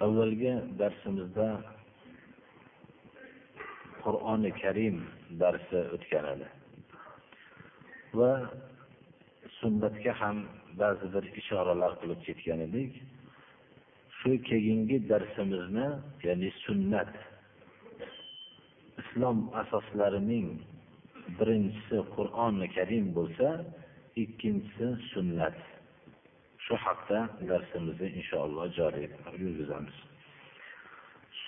Avvalgi darsimizda qur'oni karim darsi o'tgan edi. Va sunnatga ham ba'zi bir ishoralar qilib ketgan edik. Shu keyingi darsimizni ya'ni sunnat islom asoslarining birinchisi qur'oni karim bo'lsa ikkinchisi sunnat. Shu haqda darsimizni inshaalloh joriy yurgizamiz.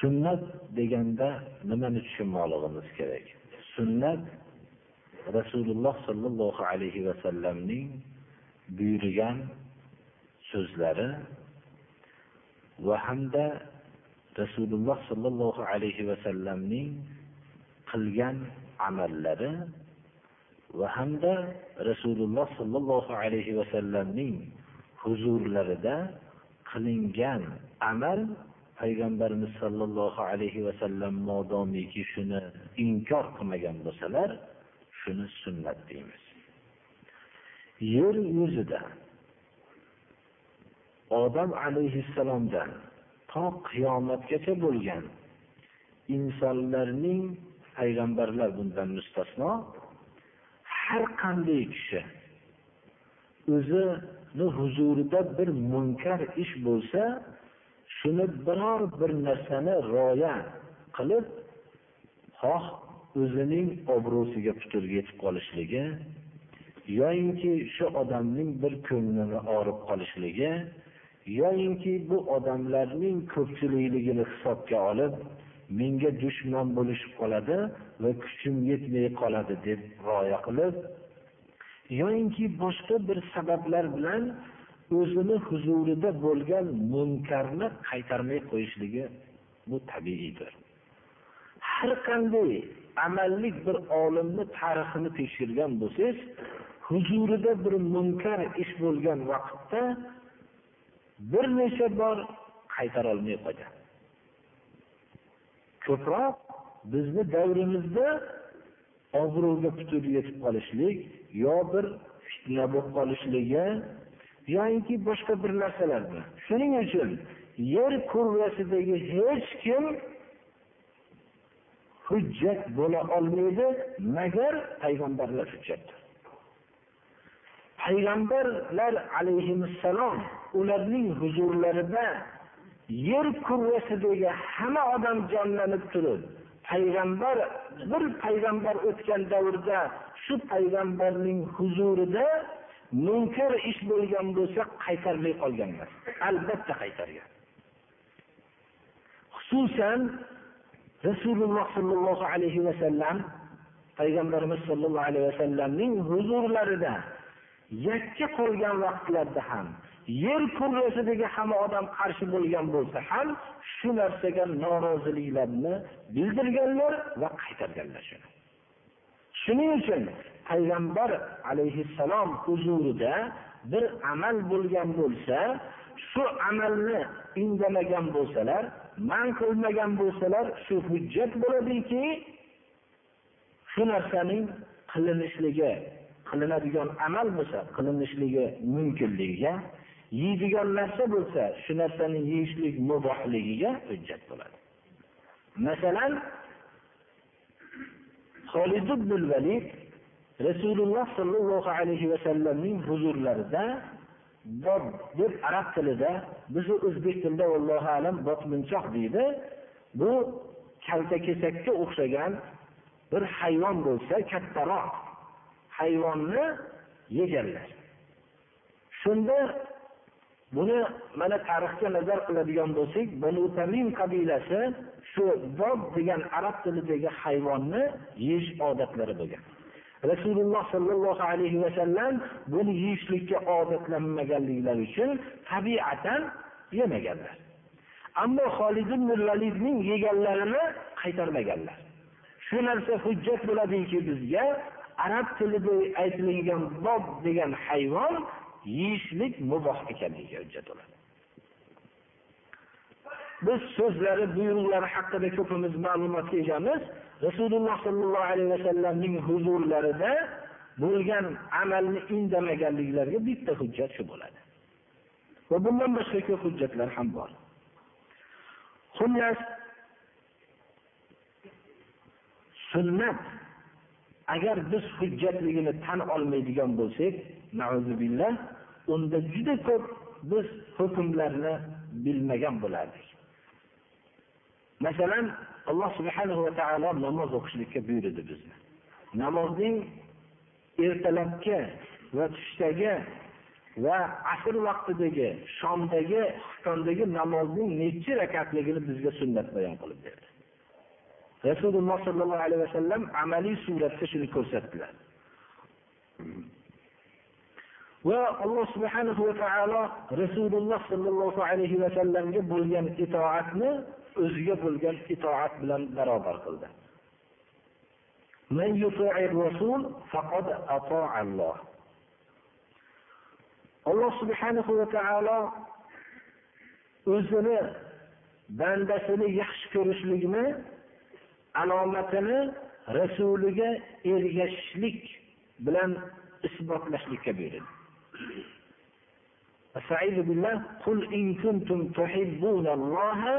Sunnat deganda nimani tushunmoqligimiz kerak? Sunnat rasululloh sollallohu alayhi vasallamning buyurgan so'zlari va hamda rasululloh sollallohu alayhi vasallamning qilgan amallari va hamda rasululloh sollallohu alayhi vasallamning huzurlarida qilingan amal payg'ambarimiz sollallohu alayhi vasallam modomiki shuni inkor qilmagan bo'lsalar shuni sunnat deymiz. Yer yuzida odam alayhissalomdan to qiyomatgacha bo'lgan insonlarning payg'ambarlar bundan mustasno har qanday kishi o'zi huzurida bir munkar ish bo'lsa shuni biror bir narsani rioya qilib xoh o'zining obro'siga putur yetib qolishligi yoyinki shu odamning bir ko'nglini og'rib qolishligi yoyinki bu odamlarning ko'pchilikligini hisobga olib menga dushman bo'lishib qoladi va kuchim yetmay qoladi deb rioya qilib yoyinki boshqa bir sabablar bilan o'zini huzurida bo'lgan munkarni qaytarmay qo'yishligi bu tabiiydir. Har qanday amallik bir olimni tarixini tekshirgan bo'lsangiz huzurida bir munkar ish bo'lgan vaqtda bir necha bor qaytarolmay qo'ygan ko'proq bizni davrimizda obro'ga putur yetib qolishlik yo bir fitna bo'lib qolishligi yoinki boshqa bir narsalar bilan shuning uchun yer kurrasidagi hech kim hujjat bo'la olmaydi magar payg'ambarlar hujjatdir payg'ambarlar alayhissalom ularning huzurlarida yer kurrasidagi hamma odam jonlanib turib payg'ambar bir payg'ambar o'tgan davrda shu payg'ambarning huzurida munkar ish bo'lgan bo'lsa qaytarmay qolgan emas albatta qaytargan. Xususan rasululloh sollallohu alayhi vasallam payg'ambarimiz sollallohu alayhi vasallamning huzurlarida yakka qolgan vaqtlarda ham yer kurrasidagi hamma odam qarshi bo'lgan bo'lsa ham shu narsaga noroziliklarni bildirganlar va qaytarganlar shuni shuning uchun payg'ambar alayhissalom huzurida bir amal bo'lgan bo'lsa shu amalni indamagan bo'lsalar man qilmagan bo'lsalar shu hujjat bo'ladiki shu narsaning qilinishligi qilinadigan amal bo'lsa qilinishligi mumkinligiga yeydigan narsa bo'lsa shu narsani yeyishlik mubohligiga hujjat bo'ladi. Masalan Xolid ibn Valid Rasululloh sollallohu alayhi vasallamning huzurlarida bob deb arab tilida bizni o'zbek tilida vallohu alam botmunchoq deydi. Bu kaltakesakka o'xshagan bir hayvon bo'lsa kattaroq hayvonni yeganlar shunda buni mana tarixga nazar qiladigan bo'lsak banu tamim qabilasi shu bob degan arab tilidagi hayvonni yeyish odatlari bo'lgan rasululloh sollallohu alayhi vasallam buni yeyishlikka odatlanmaganliklari uchun tabiatan yemaganlar. Ammo Xolid ibn Validning yeganlarini qaytarmaganlar. Shu narsa hujjat bo'ladiki bizga arab tilida aytilgan bob degan hayvon yeyishlik muboh ekanligiga hujjat bo'ladi. Biz so'zlari, buyruqlari haqida ko'pimiz ma'lumotga egamiz. Rasululloh sollallohu alayhi vasallamning huzurlarida bo'lgan amalni indamaganliklariga bitta hujjat shu bo'ladi. Va bundan boshqa ko'p hujjatlar ham bor. Xullas sunnat agar biz hujjatligini tan olmaydigan bo'lsak, na'uzubillah, unda juda ko'p biz hukmlarni bilmagan bo'lardik. Masalan, Alloh subhanahu va taolo namoz o'qishlikka buyurdi bizni. Namozning ertalabki va tushdagi va asr vaqtidagi, shomdagi, xiftondagi namozning nechi rakatligini bizga sunnat bayon qilib berdi. Rasululloh sollallohu alayhi vasallam amaliy suratda shuni ko'rsatdilar. Va Alloh subhanahu va taolo Rasululloh sollallohu alayhi vasallamga bo'lgan itoatni o'ziga bo'lgan itoat bilan barobar qildi. Men yuti'ir rasul faqad ata'a Alloh. Alloh subhanahu va taolo o'zini bandasini yaxshi ko'rishlikni alomatini rasuliga ergashishlik bilan isbotlashlikka buyurdi. Estaizu billah, qul in kuntum tuhibbunalloha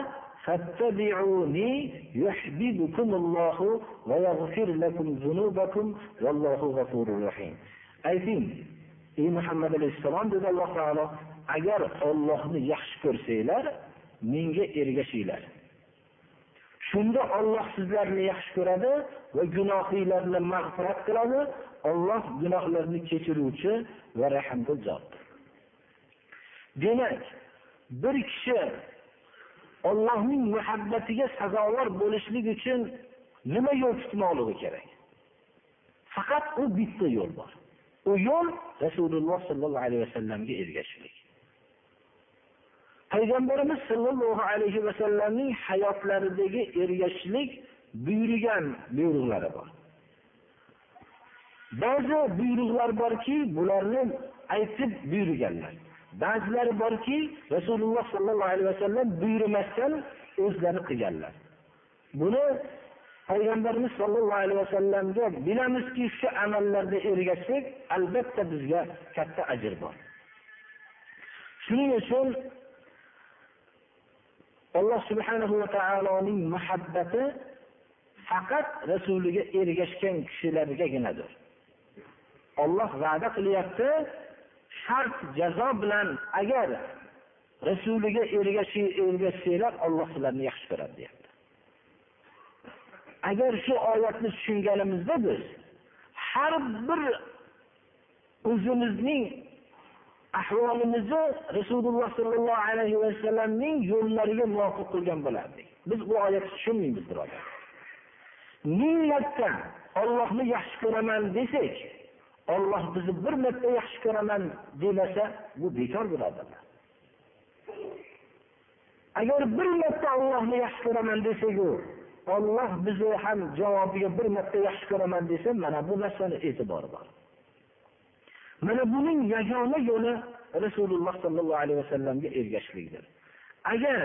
fattabi'uni yuhibbukumullohu va yaghfir lakum dhunubakum vallohu ghafurur rahim. Ayting, ey Muhammad alayhissalom dedi Alloh taolo, agar Allohni yaxshi ko'rsanglar, menga ergashinglar. Shunda Alloh sizlarni yaxshi ko'radi va gunohinglarni mag'firat qiladi. Alloh gunohlarni kechiruvchi va rahmdil zotdir. Demak, bir kishi Allohning muhabbatiga sazovor bo'lishlik uchun nima yo'l tutmoqligi kerak? Faqat u bitta yo'l bor. U yo'l Rasululloh sollallohu alayhi vasallamga ergashishlik. Payg'ambarimiz sollallohu alayhi vasallamning hayotlaridagi ergashishlik buyurgan buyruqlari bor. Ba'zi buyruqlar borki, bularni aytib buyurganlar. Ba'zilari borki, Rasululloh sollallohu alayhi vasallam buyurmasdan o'zlari qilganlar. Buni payg'ambarimiz sollallohu alayhi vasallamga bilamizki, shu amallarda ergashsak, albatta bizga katta ajr bor. Shuning uchun Alloh subhanahu va taoloning muhabbati faqat rasuliga ergashgan kishilargaginadir. Alloh va'da qilyapti, shart jazo bilan agar rasuliga ergashsanglar, Alloh sizlarni yaxshi ko'radi deyapti. Agar shu oyatni tushunganimizda biz har bir o'zimizning ahvolimizni Rasululloh sollallohu alayhi vasallamning yo'llariga muvofiq qilgan bo'lardik. Biz bu oyatni tushunmaymiz, birodar. Ming marta Allohni yaxshi ko'raman desak, Alloh bizni bir marta yaxshi ko'raman demasa, bu bekor birodarlar. Agar bir marta Allohni yaxshi ko'raman desak, Alloh bizni ham javobiga bir marta yaxshi ko'raman desa, mana bu narsani e'tibori bor. Mana buning yagona yo'li Rasululloh sollallohu alayhi vasallamga ergashishlikdir. Agar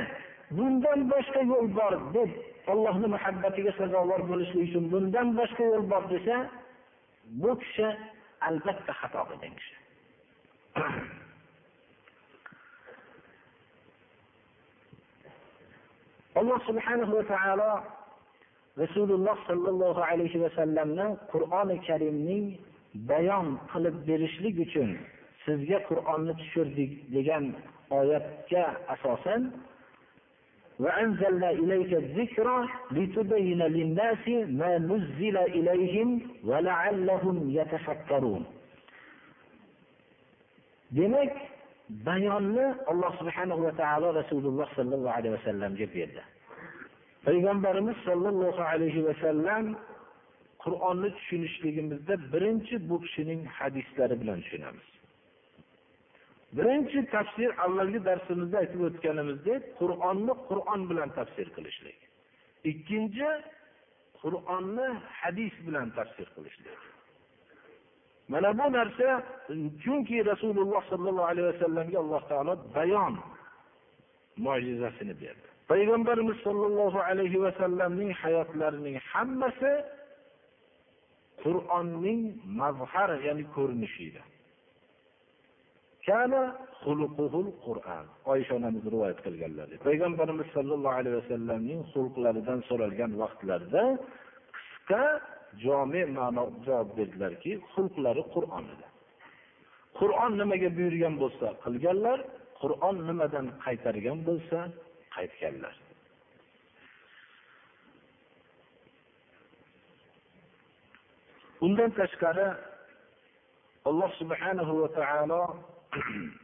bundan boshqa yo'l bor deb allohni muhabbatiga sazovor bo'lishlik uchun bundan boshqa yo'l bor desa, bu kishi albatta xato qilgan kishi. Alloh subhanahu va taolo Rasululloh sollallohu alayhi vasallamni Qur'oni Karimning bayon qilib berishlik uchun sizga Qur'onni tushirdik degan oyatga asosan وأنزلنا إليك الذكر لتبين للناس ما نزل إليهم ولعلهم يتفكرون demak bayonni Alloh subhanahu va taolo Rasululloh sollallohu alayhi vasallamga berdi. Payg'ambarimiz sollallohu alayhi vasallam Qur'onni tushunishligimizda birinchi bu kishining hadislari bilan tushunamiz. birinchi tafsir avvalgi darsimizda aytib o'tganimizdek qur'onni qur'on bilan tafsir qilishlik. Ikkinchi qur'onni hadis bilan tafsir qilishlik. Mana bu narsa chunki rasululloh sollallohu alayhi vasallamga alloh taolo bayon mo'jizasini berdi. Payg'ambarimiz sollallohu alayhi vasallamning hayotlarining hammasi qur'onning mazhar ya'ni ko'rinishi edi. Qur'on oysha onamiz rivoyat qilganlar payg'ambarimiz sollallohu alayhi vasallamning xulqlaridan so'ralgan vaqtlarida qisqa jome ma'no javob berdilarki xulqlari qur'on edi. Qur'on nimaga buyurgan bo'lsa qilganlar qur'on nimadan qaytargan bo'lsa qaytganlar. Undan tashqari alloh subhanahu va taolo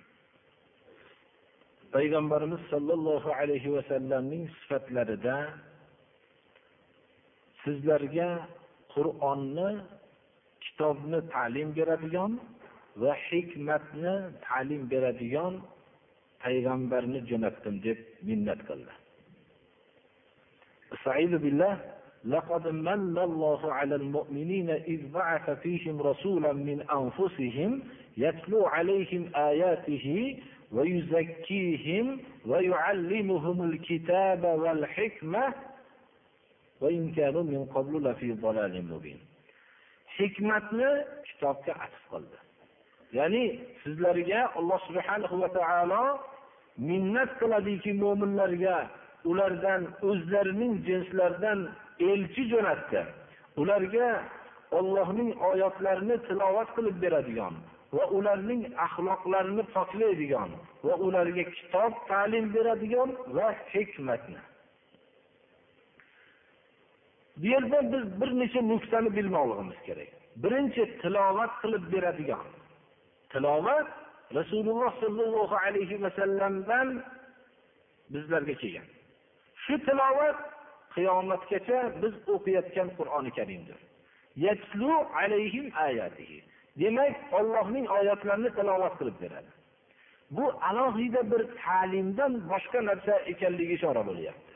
payg'ambarimiz sollallohu alayhi vasallamning sifatlarida sizlarga qur'onni kitobni ta'lim beradigan va hikmatni ta'lim beradigan payg'ambarni jo'natdim deb minnat qildi. لقد من الله على المؤمنين إذ بعث فيهم رسولا من أنفسهم يتلو عليهم آياته ويزكيهم ويعلمهم الكتاب والحكمة وإن كانوا من قبل لفي ضلال مبين hikmatni kitobga atf qildi ya'ni sizlarga alloh subhanahu va taolo minnat qiladiki mo'minlarga ulardan o'zlarining jinslaridan elchi jo'natdi. Ularga ollohning oyatlarini tilovat qilib beradigan va ularning axloqlarini poklaydigan va ularga kitob ta'lim beradigan va hikmatni. Bu yerda biz bir necha nuqtani bilmoqligimiz kerak. Birinchi tilovat qilib beradigan. Tilovat rasululloh sollallohu alayhi vasallamdan bizlarga kelgan. Shu tilovat qiyomatgacha biz o'qiyotgan qur'oni karimdir. Yatlu alayhim ayatihi. Demak ollohning oyatlarini tilovat qilib beradi. Bu alohida bir ta'limdan boshqa narsa ekanligiga ishora bo'lyapti.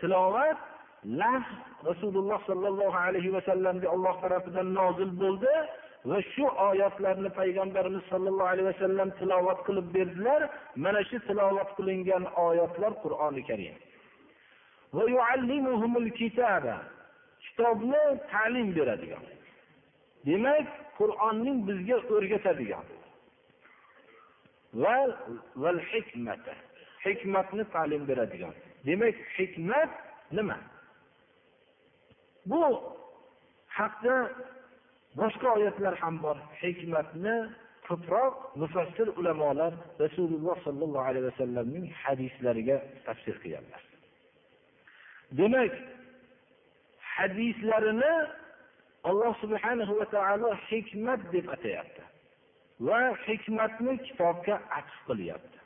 Tilovat lah rasululloh sollallohu alayhi vasallamga olloh tarafidan nozil bo'ldi va shu oyatlarni payg'ambarimiz sollallohu alayhi vasallam tilovat qilib berdilar. Mana shu tilovat qilingan oyatlar qur'oni karim. Kitobni ta'lim beradigan. Demak qur'onning bizga o'rgatadigan. Va hikmatni ta'lim beradigan. Demak hikmat nima? Bu haqda boshqa oyatlar ham bor. Hikmatni ko'proq mufassir ulamolar rasululloh sollallohu alayhi vasallamning hadislariga tafsir qilganlar. demak hadislarini alloh subhanahu va taolo hikmat deb atayapti va hikmatni kitobga atf qilyapti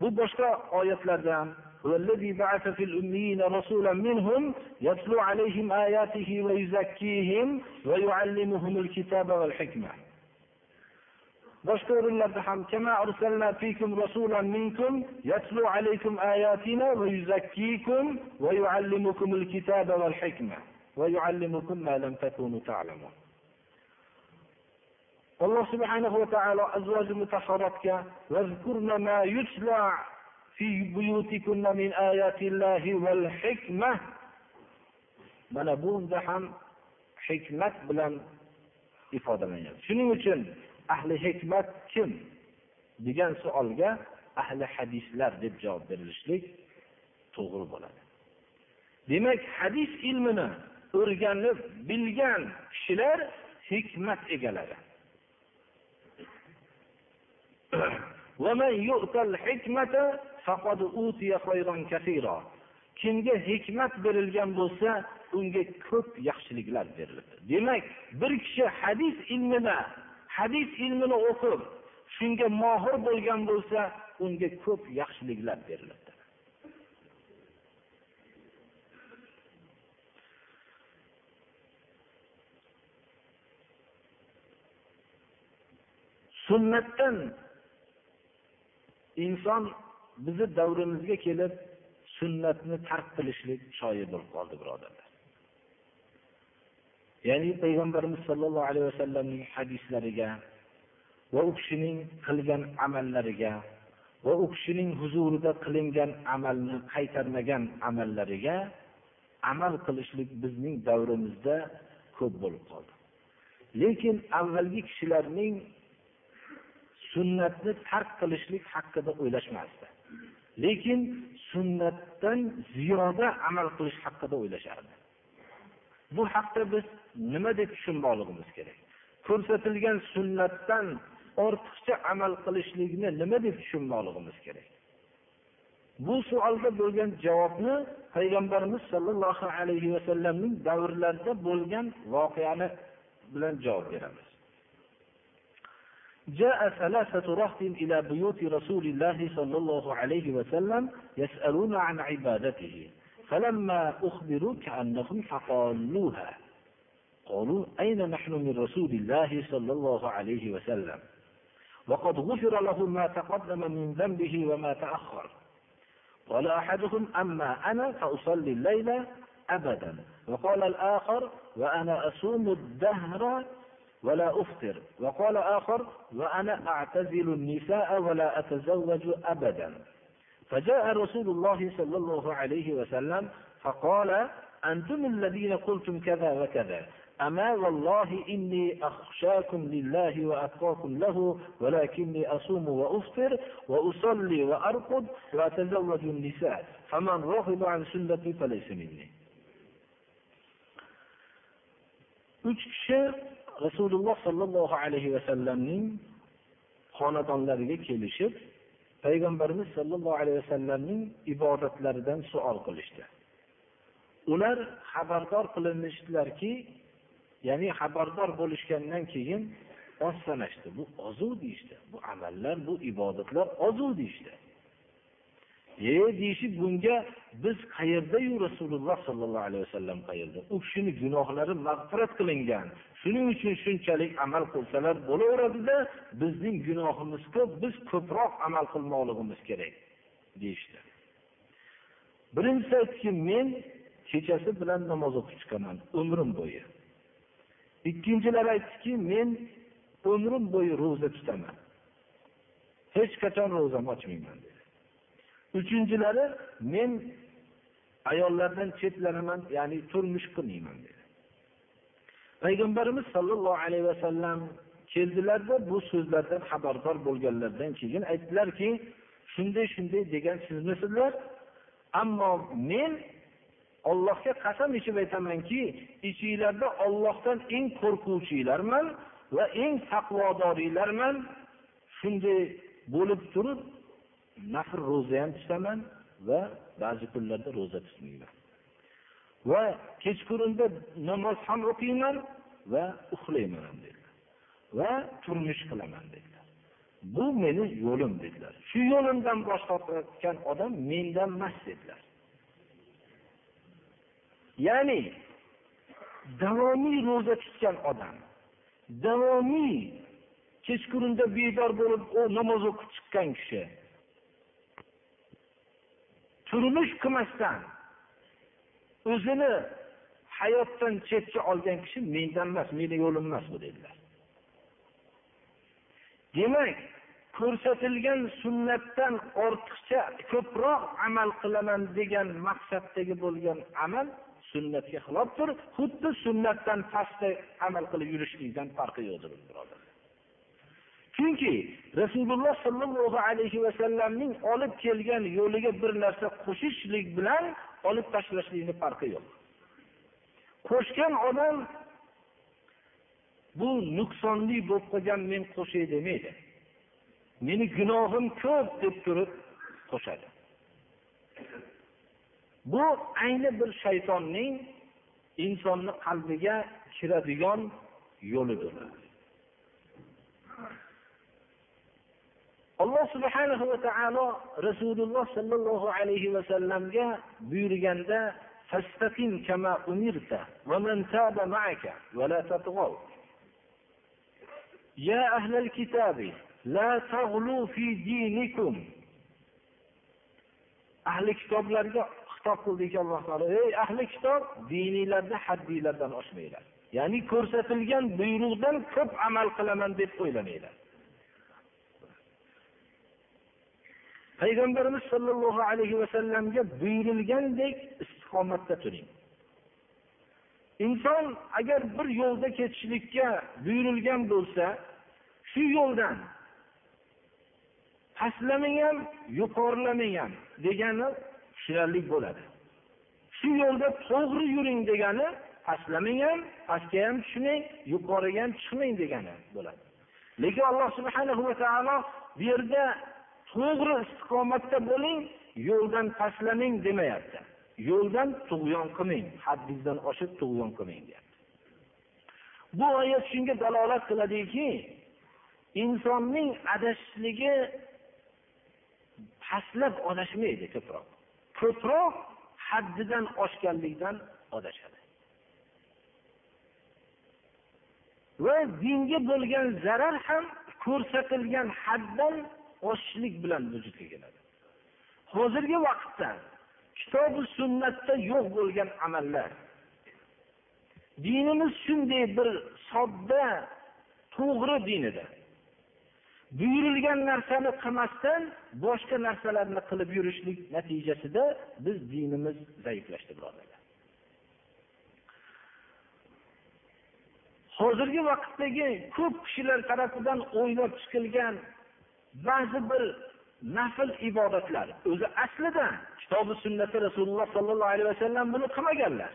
bu boshqa oyatlarda ham والذي بعث في الأميين رسولا منهم يتلو عليهم آياته ويزكيهم ويعلمهم الكتاب والحكمة boshqa o'rinlarda ham kama arsalna fikum rasulan minkum yatlu alaykum ayatina va yuzakkikum va yuallimukumul kitaba wal hikma va yuallimukum ma lam takunu ta'lamun alloh subhanahu va taolo azvoji mutahharatga vazkurna ma yutla fi buyutikunna min ayatillahi wal hikma mana bunda ham hikmat bilan ifodalanyapti shuning uchun ahli hikmat kim degan savolga ahli hadislar deb javob berilishlik to'g'ri bo'ladi. Demak hadis ilmini o'rganib bilgan kishilar hikmat egalari. Kimga hikmat berilgan bo'lsa unga ko'p yaxshiliklar beriladi. Demak bir kishi hadis ilmini hadis ilmini o'qib shunga mohir bo'lgan bo'lsa unga ko'p yaxshiliklar beriladi. Sunnatdan inson bizni davrimizga kelib sunnatni tark qilishlik shoyi bo'lib qoldi birodarlar. Ya'ni payg'ambarimiz sollallohu alayhi vasallamning hadislariga va u kishining qilgan amallariga va u kishining huzurida qilingan amalni qaytarmagan amallariga amal qilishlik bizning davrimizda ko'p bo'lib qoldi. Lekin avvalgi kishilarning sunnatni tark qilishlik haqida o'ylashmasdi. Lekin sunnatdan ziyoda amal qilish haqida o'ylashardi. Bu haqda biz nima deb tushunmoqligimiz kerak ko'rsatilgan sunnatdan ortiqcha amal qilishlikni nima deb tushunmoqligimiz kerak bu savolga bo'lgan javobni payg'ambarimiz sollallohu alayhi vasallamning davrlarida bo'lgan voqeani bilan javob beramiz جاء ثلاثة رهط إلى بيوت رسول الله صلى الله عليه وسلم يسألون عن عبادته فلما أخبروا كأنهم فقالوها قالوا أين نحن من رسول الله صلى الله عليه وسلم؟ وقد غفر له ما تقدم من ذنبه وما تأخر. قال أحدهم أما أنا فأصلي الليل أبدا. وقال الآخر وأنا أصوم الدهر ولا أفطر. وقال آخر وأنا أعتزل النساء ولا أتزوج أبدا. فجاء رسول الله صلى الله عليه وسلم فقال أنتم الذين قلتم كذا وكذا. أما والله إني أخشاكم لله وأتقاكم له ولكني أصوم وأفطر وأصلي وأرقد وأتزوج النساء فمن رغب عن سنتي فليس مني uch kishi rasululloh sollallohu alayhi vasallamning xonadonlariga kelishib payg'ambarimiz sollallohu alayhi vasallamning ibodatlaridan savol qilishdi ular xabardor qilinishdilarki ya'ni xabardor bo'lishgandan keyin oz sanashdi bu ozu deyishdi. Bu amallar bu ibodatlar ozu deyishdi. E deyishib bunga biz qayerdayu rasululloh sollallohu alayhi vasallam qayerda? U kishini gunohlari mag'firat qilingan. Shuning uchun shunchalik amal qilsalar bo'laveradida bizning gunohimiz ko'p biz ko'proq amal qilmoqligimiz kerak deyishdi. Birinchisi aytdiki men kechasi bilan namoz o'qib chiqaman umrim bo'yi. Ikkinchilari aytdiki men umrim bo'yi ro'za tutaman. Hech qachon ro'zam ochmayman dedi. Uchinchilari men ayollardan chetlanaman ya'ni turmush qilmayman dedi. Payg'ambarimiz sollallohu alayhi vasallam keldilarda bu so'zlardan xabardor bo'lganlaridan keyin aytdilarki shunday shunday degan sizmisizlar ammo men ollohga qasam ichib aytamanki ichinglarda ollohdan eng qo'rquvchilarman va eng taqvodoriylarman. Shunday bo'lib turib nafr ro'za ham tutaman va ba'zi kunlarda ro'za tutmayman. Va kechqurunda namoz ham o'qiyman va uxlayman ham dedilar. Va turmush qilaman dedilar. Bu meni yo'lim dedilar. Shu yo'limdan bosh tortayotgan odam mendan emas dedilar. Ya'ni davomiy ro'za tutgan odam davomiy kechqurunda bedor bo'lib namoz o'qib chiqqan kishi turmush qilmasdan o'zini hayotdan chetga olgan kishi mendan emas meni yo'lim emas bu dedilar. Demak ko'rsatilgan sunnatdan ortiqcha ko'proq amal qilaman degan maqsaddagi bo'lgan amal sunnatga xilofdir xuddi sunnatdan pastda amal qilib yurishlikdan farqi yo'qdir birodarlar chunki rasululloh sollallohu alayhi vasallamning olib kelgan yo'liga bir narsa qo'shishlik bilan olib tashlashlikni farqi yo'q. Qo'shgan odam bu nuqsonli bo'lib qolgan men qo'shay demaydi. Meni gunohim ko'p deb turib qo'shadi. bu ayni bir shaytonning insonni qalbiga kiradigan yo'lidir. Alloh subhanahu va taolo rasululloh sollallohu alayhi vasallamga buyurganda fastaqim kama umirta va man taba ma'aka va la tatghaw. Ya la taghlu fi dinikum. Ahli kitoblarga xitob qildiki alloh taolo. Ey ahli kitob dininglarni haddinglardan oshmanglar. Ya'ni ko'rsatilgan buyruqdan ko'p amal qilaman deb o'ylamanglar. Payg'ambarimiz sollallohu alayhi vasallamga buyurilgandek istiqomatda turing. Inson agar bir yo'lda ketishlikka buyurilgan bo'lsa shu yo'ldan pastlamang ham yuqorilamang ham degani tushunarli bo'ladi. Shu yo'lda to'g'ri yuring degani pastlamang ham pastga ham tushmang yuqoriga ham chiqmang degani bo'ladi. Lekin alloh subhanahu va taolo bu yerda to'g'ri istiqomatda bo'ling yo'ldan pastlamang demayapti. Yo'ldan tug'yon qilmang haddingizdan oshib tug'yon qilmang deyapti. Bu oyat shunga dalolat qiladiki insonning adashishligi pastlab adashmaydi ko'proq. Ko'proq haddidan oshganlikdan adashadi va dinga bo'lgan zarar ham ko'rsatilgan haddan oshishlik bilan vujudga keladi. Hozirgi vaqtda kitobi sunnatda yo'q bo'lgan amallar dinimiz shunday bir sodda to'g'ri din edi. Buyurilgan narsani qilmasdan boshqa narsalarni qilib yurishlik natijasida biz dinimiz zaiflashdi birodarlar. Hozirgi vaqtdagi ko'p kishilar tarafidan o'ylab chiqilgan ba'zi bir nafl ibodatlar o'zi aslida kitobi sunnati rasululloh sollallohu alayhi vasallam buni qilmaganlar.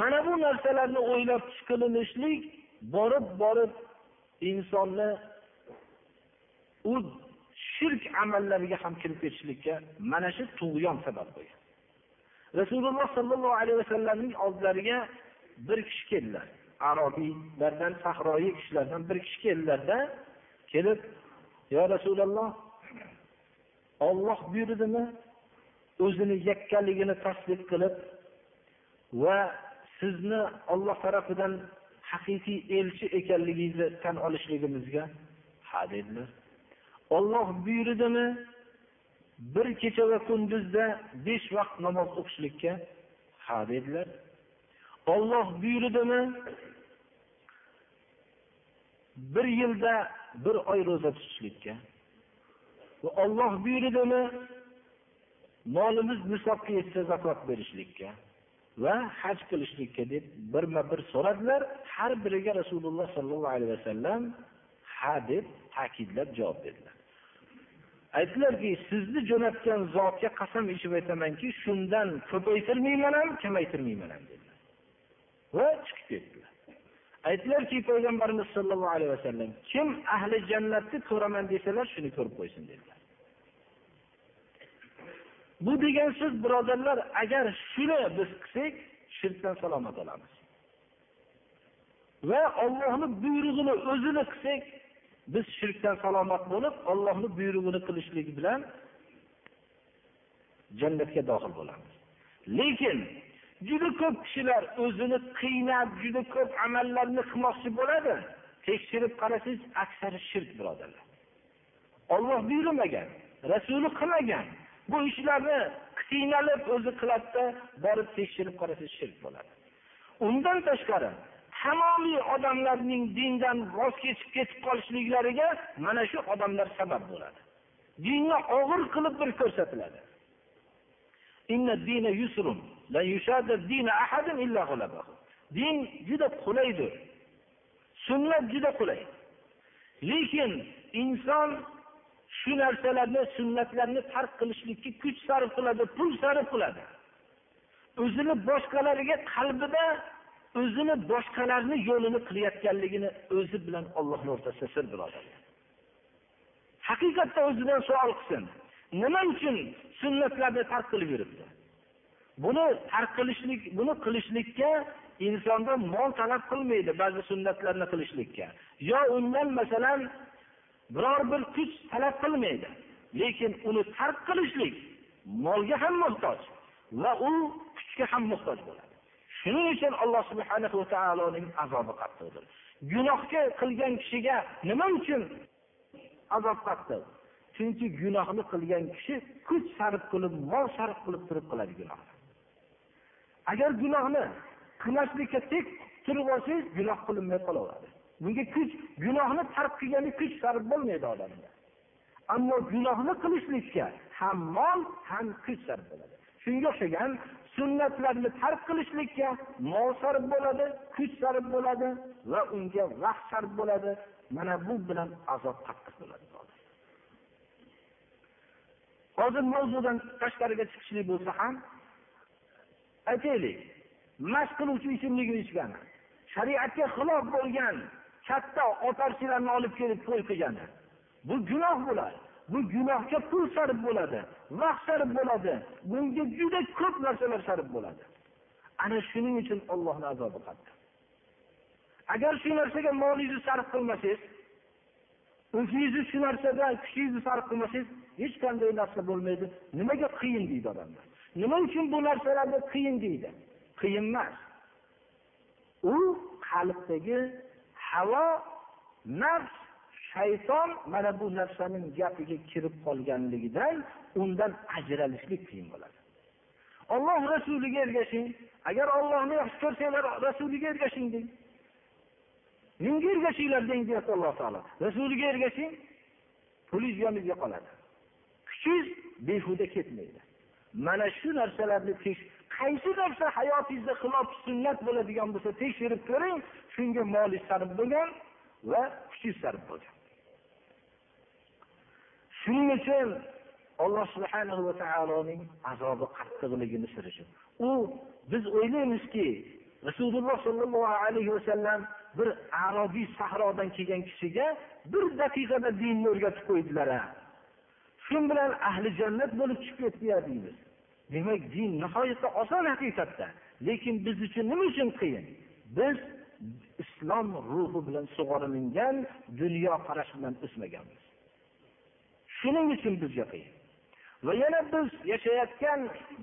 Mana bu narsalarni o'ylab chiqilinishlik borib borib insonni u shirk amallariga ham kirib ketishlikka mana shu tug'yon sabab bo'lgan. Rasululloh sollallohu alayhi vasallamning oldilariga bir kishi keldilar. Arobiylardan sahroyi kishilardan bir kishi keldilarda kelib yo rasululloh olloh buyurdimi? O'zini yakkaligini tasdiq qilib va sizni olloh tarafidan haqiqiy elchi ekanligingizni tan olishligimizga ha dedilar. Olloh buyurdimi? Bir kecha va kunduzda besh vaqt namoz o'qishlikka? Ha dedilar. Olloh buyurdimi? Bir yilda bir oy ro'za tutishlikka. Va olloh buyurdimi? Molimiz nisobga yetsa zakot berishlikka va haj qilishlikka deb birma bir so'radilar. Har biriga rasululloh sollallohu alayhi vasallam ha deb ta'kidlab javob berdilar. Aytdilarki sizni jo'natgan zotga qasam ichib aytamanki shundan ko'paytirmayman ham kamaytirmayman ham dedilar. Va chiqib ketdilar. Aytdilarki payg'ambarimiz sollallohu alayhi vasallam kim ahli jannatni ko'raman desalar shuni ko'rib qo'ysin dedilar. Bu degan so'z birodarlar agar shuni biz qilsak shirkdan salomat bo'lamiz va ollohni buyrug'ini o'zini qilsak biz shirkdan salomat bo'lib ollohni buyrug'ini qilishlik bilan jannatga dohil bo'lamiz. Lekin juda ko'p kishilar o'zini qiynab juda ko'p amallarni qilmoqchi bo'ladi. Tekshirib qarasangiz aksari shirk birodarlar. Olloh buyurmagan rasuli qilmagan bu ishlarni qiynalib o'zi qiladida borib tekshirib qarasangiz shirk bo'ladi. Undan tashqari tamomiy odamlarning dindan voz kechib ketib qolishliklariga mana shu odamlar sabab bo'ladi. Dinni og'ir qilib bir ko'rsatiladi. Din juda qulaydir sunnat juda qulay. Lekin inson shu narsalarni sunnatlarni tark qilishlikka kuch sarf qiladi pul sarf qiladi. O'zini boshqalarga qalbida o'zini boshqalarni yo'lini qilayotganligini o'zi bilan ollohni o'rtasida sir birodarlar haqiqatda o'zidan savol qilsin. Nima uchun sunnatlarni tark qilib yuribdi? Buni tark qilishlik buni qilishlikka insondan mol talab qilmaydi ba'zi sunnatlarni qilishlikka. Yo undan masalan biror bir kuch talab qilmaydi lekin uni tark qilishlik molga ham muhtoj va u kuchga ham muhtoj bo'ladi. Shuning uchun alloh subhana va taoloning azobi qattiqdir. Gunohga qilgan kishiga nima uchun azob qattiq? Chunki gunohni qilgan kishi kuch sarf qilib mol sarf qilib turib qiladi gunohni. Agar gunohni qilmaslikka tek turib olsangiz gunoh qilinmay qolaveradi. Bunga kuch gunohni tark qilgani kuch sarf bo'lmaydi odamda. Ammo gunohni qilishlikka ham mol ham kuch sarf bo'ladi. Shunga o'xshagan sunnatlarni tark qilishlikka mol sarf bo'ladi kuch sarf bo'ladi va unga vaqt sarf bo'ladi. Mana bu bilan azob qattiq bo'ladi. Hozir mavzudan tashqariga chiqishlik bo'lsa ham aytaylik mast qiluvchi ichimlikni ichgani shariatga xilof bo'lgan katta otarchilarni olib kelib to'y qilgani bu gunoh bo'ladi. Bu gunohga pul sarf bo'ladi vaqt sarf bo'ladi bunga juda ko'p narsalar sarf bo'ladi. Ana shuning uchun ollohni azobi qattiq agar shu narsaga molingizni sarf qilmasangiz o'zingizni shu narsada kuchingizni sarf qilmasangiz hech qanday narsa bo'lmaydi. Nimaga qiyin deydi odamlar? Nima uchun bu narsalarni qiyin deydi? Qiyin emas. U qalbdagi havo nafs shayton mana bu narsaning gapiga kirib qolganligidan undan ajralishlik qiyin bo'ladi. Olloh rasuliga ergashing agar ollohni yaxshi ko'rsanglar rasuliga ergashing deng. Menga ergashinglar deng deyapti alloh taolo. Rasuliga ergashing pulingiz yoningizga qoladi. Kuchingiz behuda ketmaydi. Mana shu narsalarni qaysi narsa hayotingizda xilof sunnat bo'ladigan bo'lsa tekshirib ko'ring shunga molingiz sarf bo'lgan va kuchingiz sarf bo'lgan. Shuning uchun alloh subhanahu va taoloning azobi qattiqligini siri shu u biz o'ylaymizki rasululloh sollallohu alayhi vasallam bir arobiy sahrodan kelgan kishiga bir daqiqada dinni o'rgatib qo'ydilar shu bilan ahli jannat bo'lib chiqib ketdi deymiz. Demak din nihoyatda oson haqiqatda. Lekin biz uchun nima uchun qiyin? Biz islom ruhi bilan sug'orilingan dunyoqarash bilan o'smaganmiz. Shuning uchun bizga qiyin va yana biz yashayotgan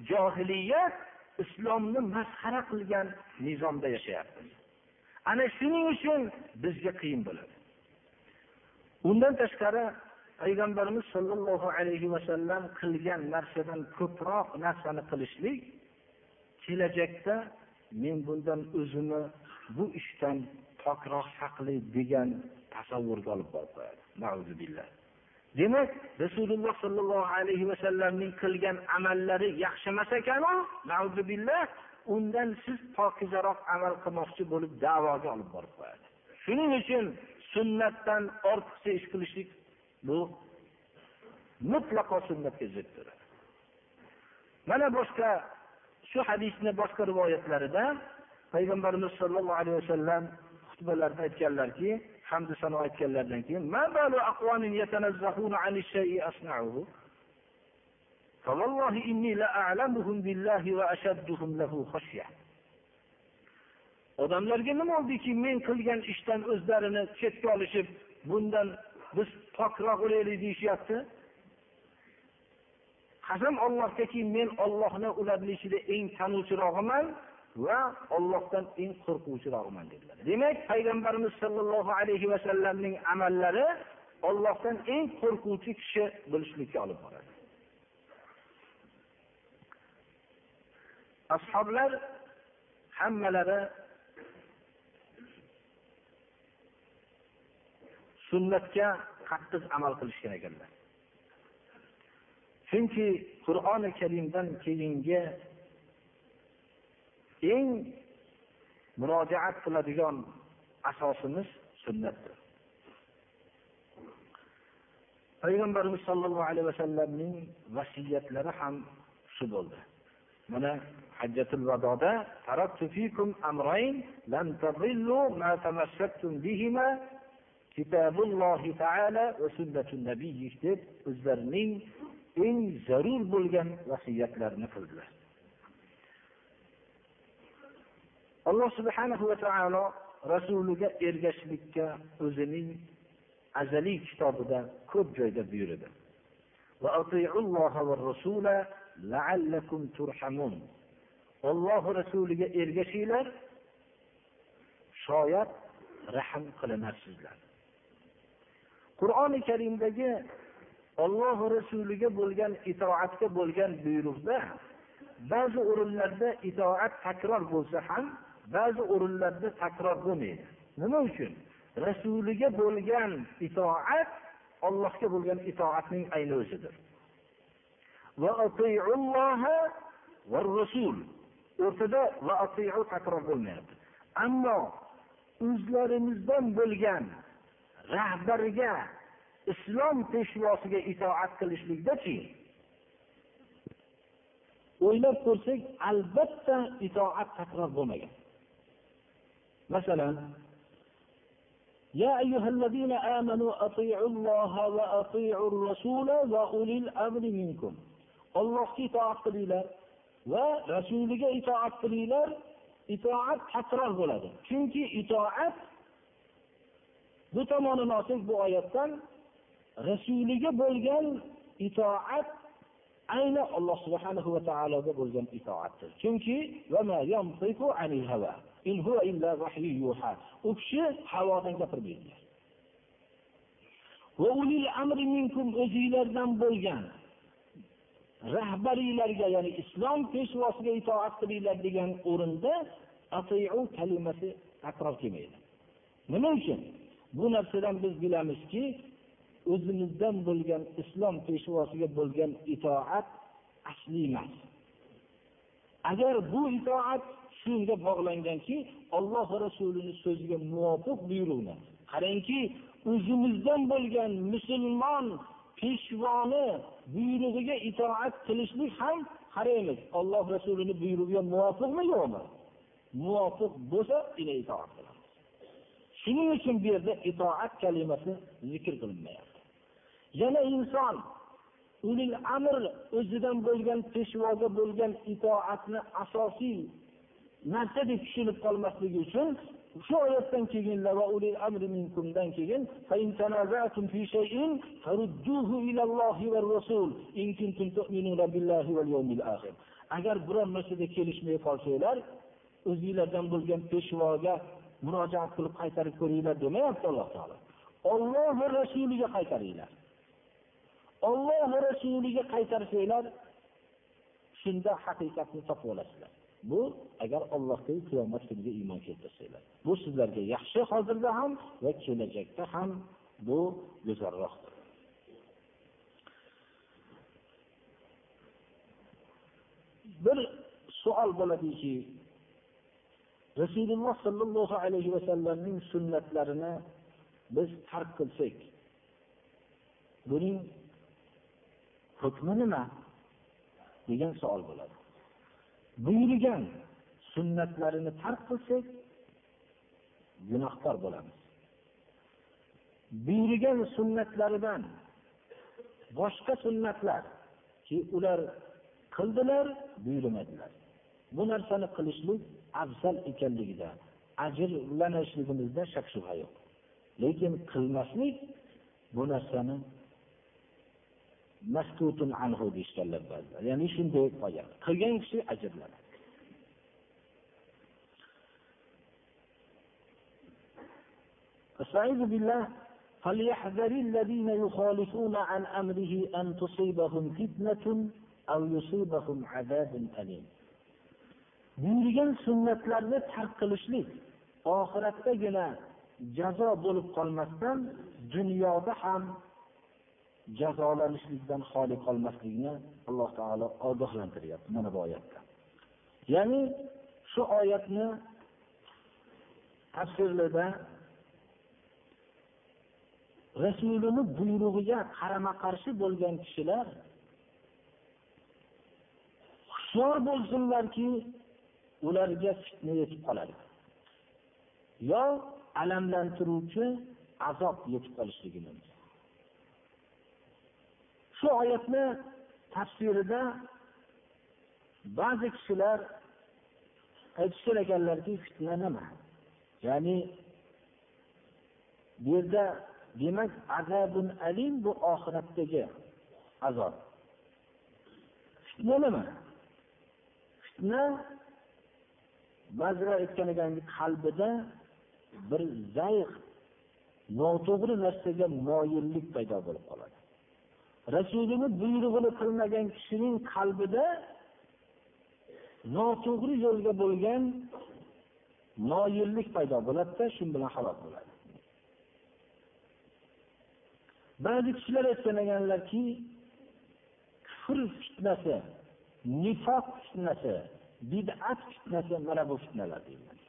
johiliyat islomni masxara qilgan nizomda yashayapmiz. Ana shuning uchun bizga qiyin bo'ladi. Undan tashqari payg'ambarimiz sollallohu alayhi vasallam qilgan narsadan ko'proq narsani qilishlik kelajakda men bundan o'zimni bu ishdan pokroq saqlay degan tasavvurga olib borib qo'yadi. Demak rasululloh sollallohu alayhi vasallamning qilgan amallari yaxshi emas ekanu undan siz pokizaroq amal qilmoqchi bo'lib davoga olib borib qo'yadi. Shuning uchun sunnatdan ortiqcha ish qilishlik bu mutlaqo sunnatga ziddir mana boshqa shu hadisni boshqa rivoyatlarida payg'ambarimiz sollallohu alayhi vasallam xutbalarda aytganlarki hamdu sano aytganlaridan keyin فوالله إني لأعلمهم بالله وأشدهم له خشية odamlarga nima oldiki men qilgan ishdan o'zlarini chetga olishib bundan biz pokroq bo'laylik deyishyapti qasam ollohgaki men ollohni ularni ichida eng tanuvchirog'iman va ollohdan eng qo'rquvchirog'iman dedilar. Demak payg'ambarimiz sollallohu alayhi vasallamning amallari ollohdan eng qo'rquvchi kishi bo'lishlikka olib boradi. Ashoblar hammalari sunnatga qattiq amal qilishgan ekanlar. Chunki qur'oni karimdan keyingi eng murojaat qiladigan asosimiz sunnatdir. Payg'ambarimiz sollallohu alayhi vasallamning vasiyatlari ham shu bo'ldi. Mana hajjatul vadoda kitobullohi taala va sunnatun nabiy deb o'zlarining eng zarur bo'lgan vasiyatlarini qildilar. Alloh subhanahu va taolo rasuliga ergashishlikka o'zining azaliy kitobida ko'p joyda buyurdi. Olloh rasuliga ergashinglar shoyat rahm qilinarsizlar qur'oni karimdagi olloh rasuliga bo'lgan itoatga bo'lgan buyruqda ba'zi o'rinlarda itoat takror bo'lsa ham ba'zi o'rinlarda takror bo'lmaydi. Nima uchun? Rasuliga bo'lgan itoat allohga bo'lgan itoatning ayni o'zidir. O'rtada va takror bo'lmayapti. Ammo o'zlarimizdan bo'lgan rahbarga islom peshvosiga itoat qilishlikdachi o'ylab ko'rsak albatta itoat takror bo'lmagan. Masalan يا أيها الذين آمنوا أطيعوا الله وأطيعوا الرسول وأولي الأمر منكم الله itoat qilinglar va rasuliga itoat qilinglar itoat takror bo'ladi chunki itoat bu tomonini olsak bu oyatdan rasuliga bo'lgan itoat ayni alloh subhanahu va taologa bo'lgan itoatdir chunki u kishi havodan gapirmaydilar o'zinglardan bo'lgan. Rahbariylarga ya'ni islom peshvosiga itoat qilinglar degan o'rinda atiu kalimasi takror kelmaydi. Nima uchun? Bu narsadan biz bilamizki o'zimizdan bo'lgan islom peshvosiga bo'lgan itoat asli emas. Agar bu itoat shunga bog'langanki olloh rasulini so'ziga muvofiq buyruqni qarangki o'zimizdan bo'lgan musulmon peshvoni buyrug'iga itoat qilishlik ham qaraymiz. Olloh rasulini buyrug'iga muvofiqmi yo'qmi? Muvofiq bo'lsa itoat qilamiz. Shuning uchun bu yerda itoat kalimasi zikr qilinmayapti. Yana inson ulil amr o'zidan bo'lgan peshvoga bo'lgan itoatni asosiy narsa deb tushunib qolmasligi uchun shu oyatdan keyin keyin agar biror narsada kelishmay qolsanglar o'zinglardan bo'lgan peshvoga murojaat qilib qaytarib ko'ringlar demayapti alloh taolo. Olloh va rasuliga qaytaringlar. Olloh va rasuliga qaytarsanglar shunda haqiqatni topib olasizlar. Bu agar allohga qiyomat kuniga iymon keltirsanglar. Bu sizlarga yaxshi hozirda ham va kelajakda ham bu go'zalroqdir. Bir savol bo'ladiki rasululloh sollallohu alayhi vasallamning sunnatlarini biz tark qilsak buning hukmi nima? degan savol bo'ladi. Buyurgan sunnatlarini tark qilsak gunohkor bo'lamiz. Buyurgan sunnatlaridan boshqa sunnatlarki ular qildilar buyurmadilar. Bu narsani qilishlik afzal ekanligida ajrlanishligimizda shak shubha yo'q. Lekin qilmaslik bu narsani maskutun anhu deyishganlar ba'zilar ya'ni shunday qolgan qilgan kishi ajrlanadi استعيذ بالله فليحذر الذين يخالفون عن امره ان تصيبهم فتنه او يصيبهم عذاب اليم buyurgan sunnatlarni tark qilishlik oxiratdagina jazo bo'lib qolmasdan dunyoda ham jazolanishlikdan xoli qolmaslikni alloh taolo ogohlantiryapti mana bu oyatda. Ya'ni shu oyatni tafsirida rasulini buyrug'iga qarama qarshi bo'lgan kishilar hushyor bo'lsinlarki ularga fitna yetib qoladi. Yo alamlantiruvchi azob yetib qolishligi mumkin. Shu oyatni tafsirida ba'zi kishilar aytishgan ekanlarki fitna nima? Ya'ni bu yerda demak azabun alim bu oxiratdagi azob. Fitna nima? Fitna ba'zilar aytgan ekanki qalbida bir zayq noto'g'ri narsaga moyillik paydo bo'lib qoladi. Rasulini buyrug'ini qilmagan kishining qalbida noto'g'ri yo'lga bo'lgan moyillik paydo bo'ladida shu bilan halok bo'ladi. Ba'zi kishilar aytgan ekanlarki kufr fitnasi nifoq fitnasi bid'at fitnasi mana bu fitnalar deyiladi.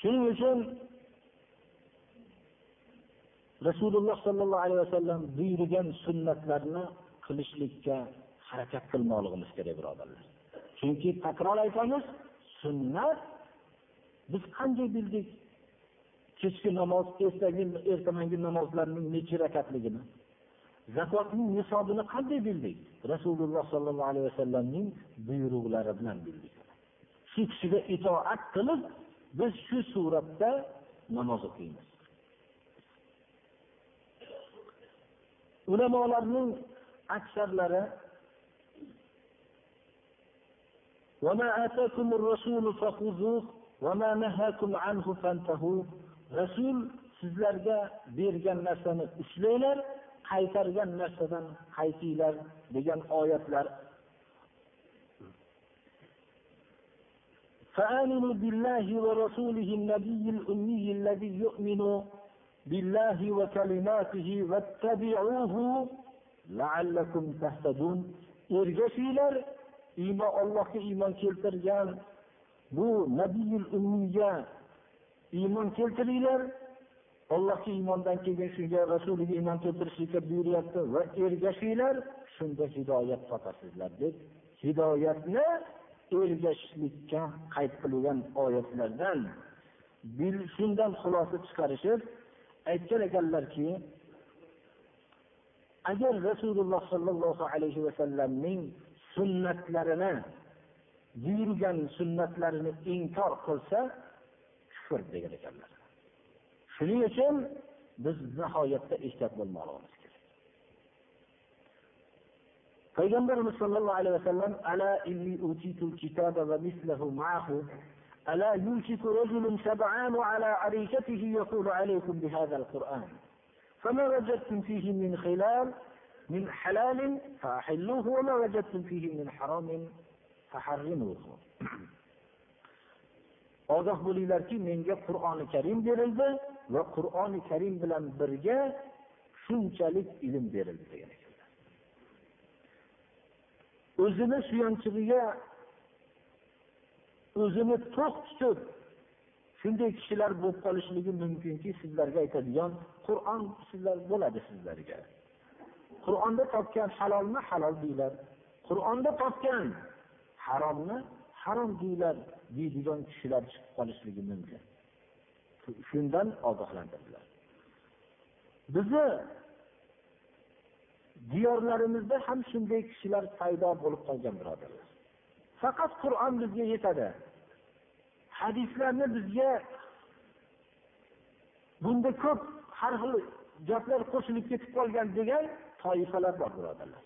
Shuning uchun rasululloh sollallohu alayhi vasallam buyurgan sunnatlarni qilishlikka harakat qilmoqligimiz kerak birodarlar. Chunki takror aytamiz sunnat biz qanday bildik? Kechki namoz ertagi ertamangi namozlarning necha rakatligini zakotning nisobini qanday bildik? Rasululloh sollallohu alayhi vasallamning buyruqlari bilan bildik. Shu kishiga itoat qilib biz shu suratda namoz o'qiymiz. ulamolarning aksarlari rasul sizlarga bergan narsani ushlanglar qaytargan narsadan qaytinglar degan oyatlar فآمنوا بالله ورسوله النبي الأمي الذي يؤمن billahi va kalimatihi vattabi'uhu la'allakum tahtadun. Ergashinglar iymon Allohga iymon keltirgan bu nabiyul ummiyga iymon keltiringlar. Ollohga iymondan keyin shunga rasuliga iymon keltirishlikka buyuryapti va ergashinglar shunda hidoyat topasizlar deb hidoyatni ergashishlikka qayd qilgan oyatlardan shundan xulosa chiqarishib aytgan ekanlarki agar rasululloh sollallohu alayhi vasallamning sunnatlarini buyurgan sunnatlarini inkor qilsa kufr degan ekanlar. Shuning uchun biz nihoyatda ehtiyot bo'lmoqligimiz kerak. Payg'ambarimiz sollallohu alayhi vasallam ala inni utitul kitaba va mislahu ma'ahu ألا يوشك رجل شبعان على عريشته يقول عليكم بهذا القرآن فما وجدتم فيه من خلال من حلال فأحلوه وما وجدتم فيه من حرام فحرموه ogoh bo'linglarki menga qur'oni karim berildi va qur'oni karim bilan birga shunchalik ilm berildi degan ekanlar o'zini suyanchig'iga o'zini to'q tutib shunday kishilar bo'lib qolishligi mumkinki sizlarga aytadigan qur'on sizlar bo'ladi sizlarga. Qur'onda topgan halolni halol deyglar qur'onda topgan haromni harom deyglar deydigan kishilar chiqib qolishligi mumkin. Shundan ogohlantirdilar. Bizni diyorlarimizda ham shunday kishilar paydo bo'lib qolgan birodarlar. Faqat qur'on bizga yetadi. Hadislarni bizga bunda ko'p har xil gaplar qo'shilib ketib qolgan degan toifalar bor birodarlar.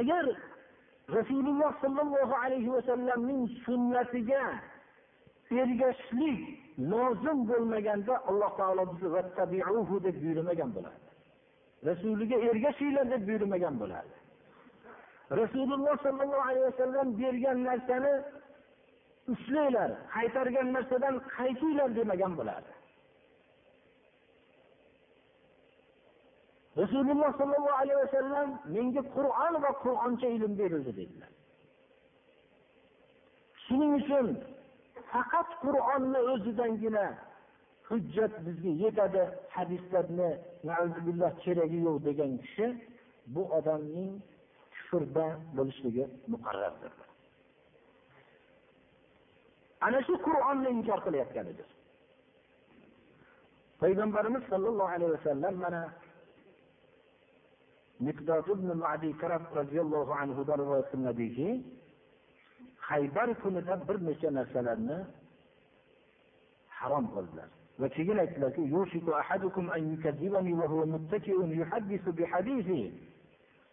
Agar rasululloh sollallohu alayhi vasallamning sunnatiga ergashishlik lozim bo'lmaganda alloh taolo bizni deb buyurmagan bo'lardi. Rasuliga ergashinglar deb buyurmagan bo'lardi. Rasululloh sollallohu alayhi vasallam bergan narsani ushlanglar qaytargan narsadan qaytinglar demagan bo'lardi. Rasululloh sollallohu alayhi vasallam menga qur'on va qur'oncha ilm berildi dedilar. Shuning uchun faqat qur'onni o'zidangina hujjat bizga yetadi hadislarni keragi yo'q degan kishi bu odamning kufrda bo'lishligi muqarrardir. Ana shu qur'onni inkor qilayotganidir. Payg'ambarimiz sollallohu alayhi vasallam mana miqdod ibn madi karab roziyallohu anhudan rivoyat qilinadiki haybar kunida bir necha narsalarni harom qildilar. Va keyin aytdilarki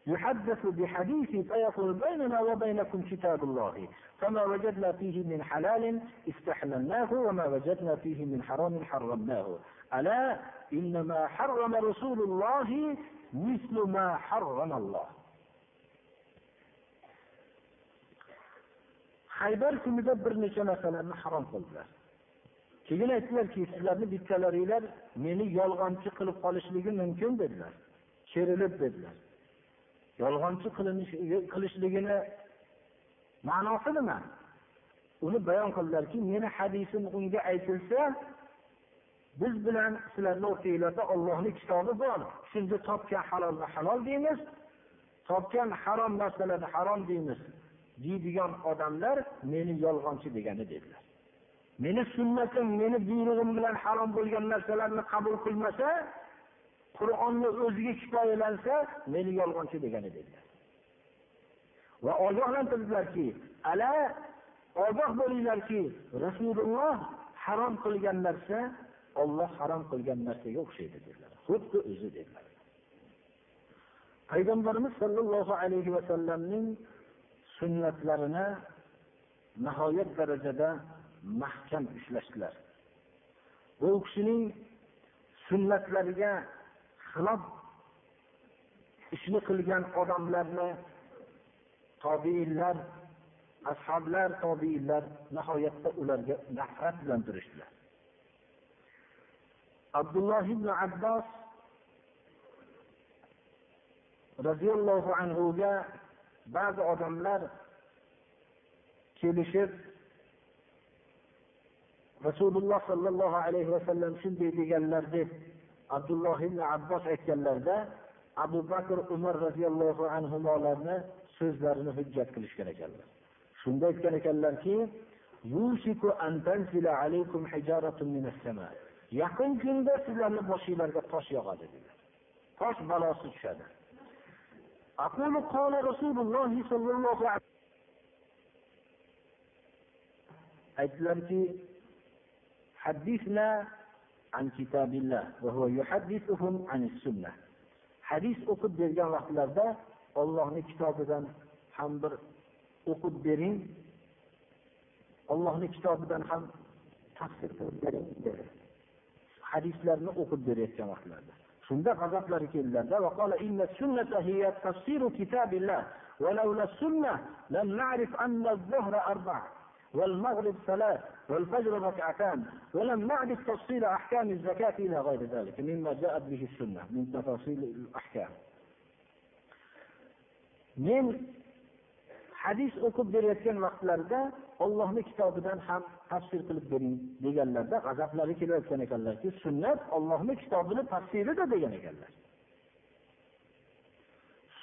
يحدث بحديث فيقول بيننا وبينكم كتاب الله فما وجدنا فيه من حلال استحللناه وما وجدنا فيه من حرام حرمناه ألا إنما حرم رسول الله مثل ما حرم الله haybar kunida bir necha narsalarni harom qildilar keyin aytdilarki sizlarni bittalaringlar meni yolg'onchi qilib qolishligi mumkin dedilar kerilib dedilar yolg'onchi e, qilishligini ma'nosi nima? Uni bayon qildilarki meni hadisim unga aytilsa biz bilan sizlarni o'rtanglarda ollohni kitobi bor. Shunda topgan halolni halol deymiz topgan harom narsalarni harom deymiz deydigan odamlar meni yolg'onchi degani dedilar. Meni sunnatim meni buyrug'im bilan harom bo'lgan narsalarni qabul qilmasa qur'onni o'ziga kifoyalansa meni yolg'onchi degani dedilar. Va ogohlantirdilarki ala ogoh bo'linglarki rasululloh harom qilgan narsa olloh harom qilgan narsaga o'xshaydi dedilar. Xuddi o'zi dedilar. Payg'ambarimiz sollallohu alayhi vasallamning sunnatlarini nihoyat darajada mahkam ushlashdilar. Bu kishining sunnatlariga xilof. Ishni qilgan odamlarni tobiinlar ashoblar tobiinlar nihoyatda ularga nafrat bilan turishdilar abdulloh ibn abbos roziyallohu anhuga ba'zi odamlar kelishib rasululloh sollallohu alayhi vasallam shunday deganlar deb abdulloh ibn abbos aytganlarida abu bakr umar roziyallohu anhularni so'zlarini hujjat qilishgan ekanlar shunda aytgan ekanlarki yaqin kunda sizlarni boshinglarga tosh yog'adi dedilar tosh balosi tushadi أقول قال رسول الله صلى الله عليه aytdilarki حدثنا عن كتاب الله وهو يحدثهم عن السنة hadis o'qib bergan vaqtlarda Allohning kitobidan ham bir o'qib bering Allohning kitobidan ham tafsir qilib bering hadislarni o'qib berayotgan vaqtlarda shunda g'azablari keldilarda وقال إن السنة هي تفسير كتاب الله ولولا السنة لم نعرف أن الظهر أربع والمغرب ثلاث والفجر ركعتان ولم نعرف تفصيل أحكام الزكاة إلى غير ذلك مما جاءت به السنة من تفاصيل الأحكام من hadis o'qib berayotgan vaqtlarida ollohni kitobidan ham tafsir qilib bering deganlarda g'azablari kelayotgan ekanlarki sunnat ollohni kitobini tafsirida degan ekanlar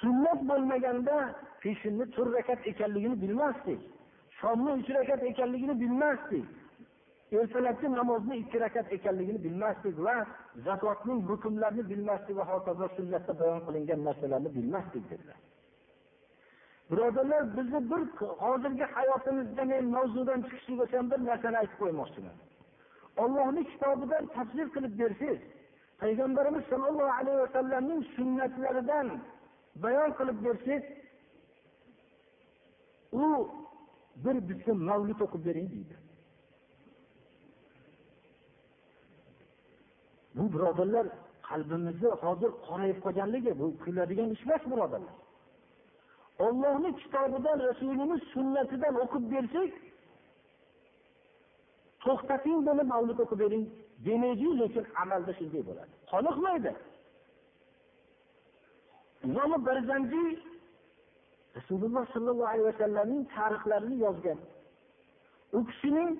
sunnat bo'lmaganda peshinni to'rt rakat ekanligini bilmasdik shomni uch rakat ekanligini bilmasdik. Ertalabki namozni ikki rakat ekanligini bilmasdik va zakotning hukmlarini bilmasdik va hokazo sunnatda bayon qilingan narsalarni bilmasdik dedilar. Birodarlar bizni bir hozirgi hayotimizda men mavzudan chiqishlik uchun bir narsani aytib qo'ymoqchiman. Ollohni kitobidan tafsir qilib bersangiz payg'ambarimiz sollallohu alayhi vasallamning sunnatlaridan bayon qilib bersangiz u bir bitta mavlud o'qib bering deydi. Bu birodarlar qalbimizni hozir qorayib qolganligi bu kuladigan ish emas birodarlar. Ollohni kitobidan rasulimiz sunnatidan o'qib bersak to'xtating buni mavlud o'qib bering demaydiyu lekin amalda shunday bo'ladi. Qoniqmaydi. Imomi barzanjiy rasululloh sollallohu alayhi vasallamning tarixlarini yozgan. U kishining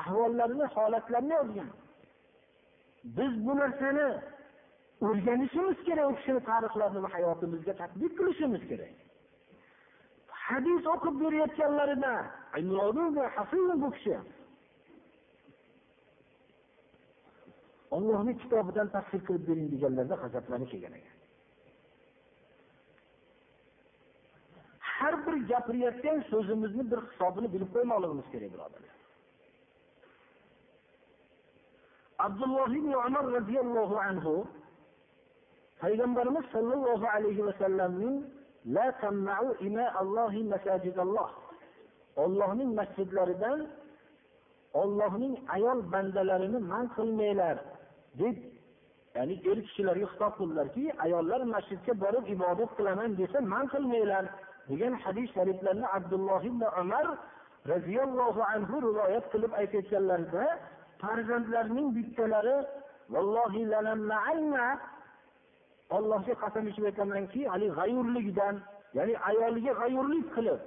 ahvollarini holatlarini yozgan. Biz bu narsani o'rganishimiz kerak u kishini tarixlarini hayotimizga tadbiq qilishimiz kerak. Hadis o'qib berayotganlarida bu kishi ollohni kitobidan tafsir qilib bering deganlarda g'azablanib kelgan ekan. Har bir gapirayotgan so'zimizni bir hisobini bilib qo'ymoqligimiz kerak birodarlar abdulloh ibn umar roziyallohu anhu payg'ambarimiz sollallohu alayhi vasallamning la tamma'u ima allohi masajidalloh ollohning masjidlaridan ollohning ayol bandalarini man qilmanglar deb ya'ni er kishilarga xitob qildilarki ayollar masjidga borib ibodat qilaman desa man qilmanglar. Degan hadis shariflarni abdulloh ibn umar roziyallohu anhu rivoyat qilib aytayotganlarida farzandlarning bittalari ollohga qasam ichib aytamanki haligi g'ayurlikdan ya'ni ayoliga g'ayurlik qilib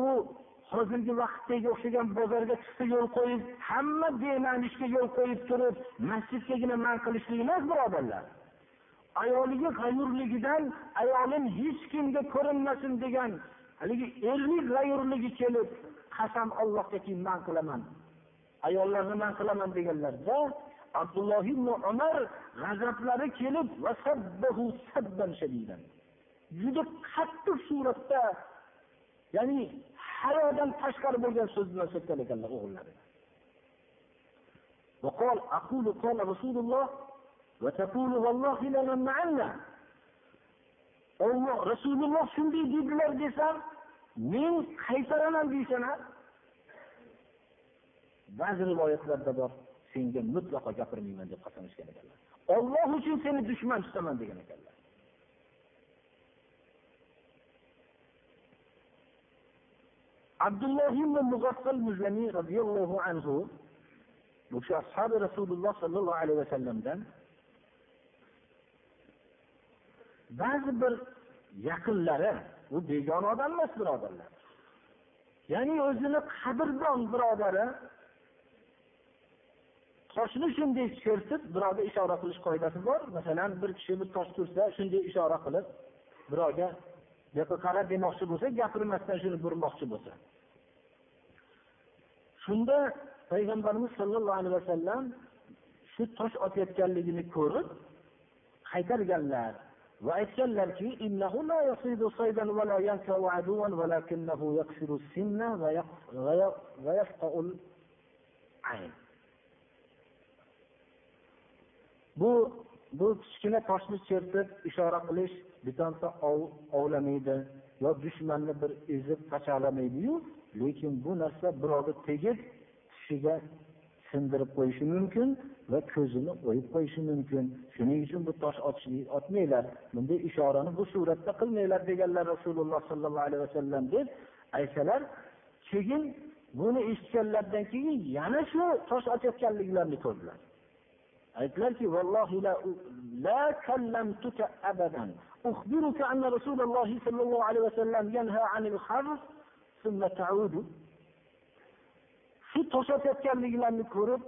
u hozirgi vaqtdagi o'xshagan bozorga chiqsa yo'l qo'yib hamma bema'ni ishga yo'l qo'yib turib masjidgagina man qilishlik emas birodarlar. ayoliga g'ayurligidan ayolim hech kimga ko'rinmasin degan haligi erlik g'ayurligi kelib qasam ollohgaki man qilaman ayollarni man qilaman deganlarda abdulloh ibn umar g'azablari kelib juda qattiq suratda ya'ni hayodan tashqari bo'lgan so'z bilan so'kkan ekanlar o'g'illari وقال أقول قال رسول الله وتقول والله لمن معنا olloh rasululloh shunday dedilar desam men qaytaraman deysanar ba'zi rivoyatlarda bor senga mutlaqo gapirmayman deb qasam ichgan ekanlar olloh uchun seni dushman tutaman degan ekanlar abdulloh ibn mug'affal muzlamiy roziyallohu anhu bu kishi ashobi rasululloh sollallohu alayhi vasallamdan ba'zi bir yaqinlari u begona odam emas birodarlar. Ya'ni o'zini qadrdon birodari toshni shunday chertib birovga ishora qilish qoidasi bor. Masalan bir kishi bir tosh tursa shunday ishora qilib birovga buyoqqa qara demoqchi bo'lsa gapirmasdan shuni burmoqchi bo'lsa. Shunda payg'ambarimiz sollallohu alayhi vasallam shu tosh otayotganligini ko'rib qaytarganlar. Va aytganlarki bu bu kichkina toshni chertib ishora qilish bitonta ovlamaydi yo dushmanni bir ezib parchalamaydiyu lekin bu narsa birovni tegib tishiga sindirib qo'yishi mumkin va ko'zini o'yib qo'yishi mumkin. Shuning uchun bu tosh otmanglar. Bunday ishorani bu suratda qilmanglar deganlar rasululloh sollallohu alayhi vasallam deb aytsalar keyin buni eshitganlaridan keyin yana shu tosh otayotganliklarini ko'rdilar. Aytdilarki لا shu to'satayotganliklarini ko'rib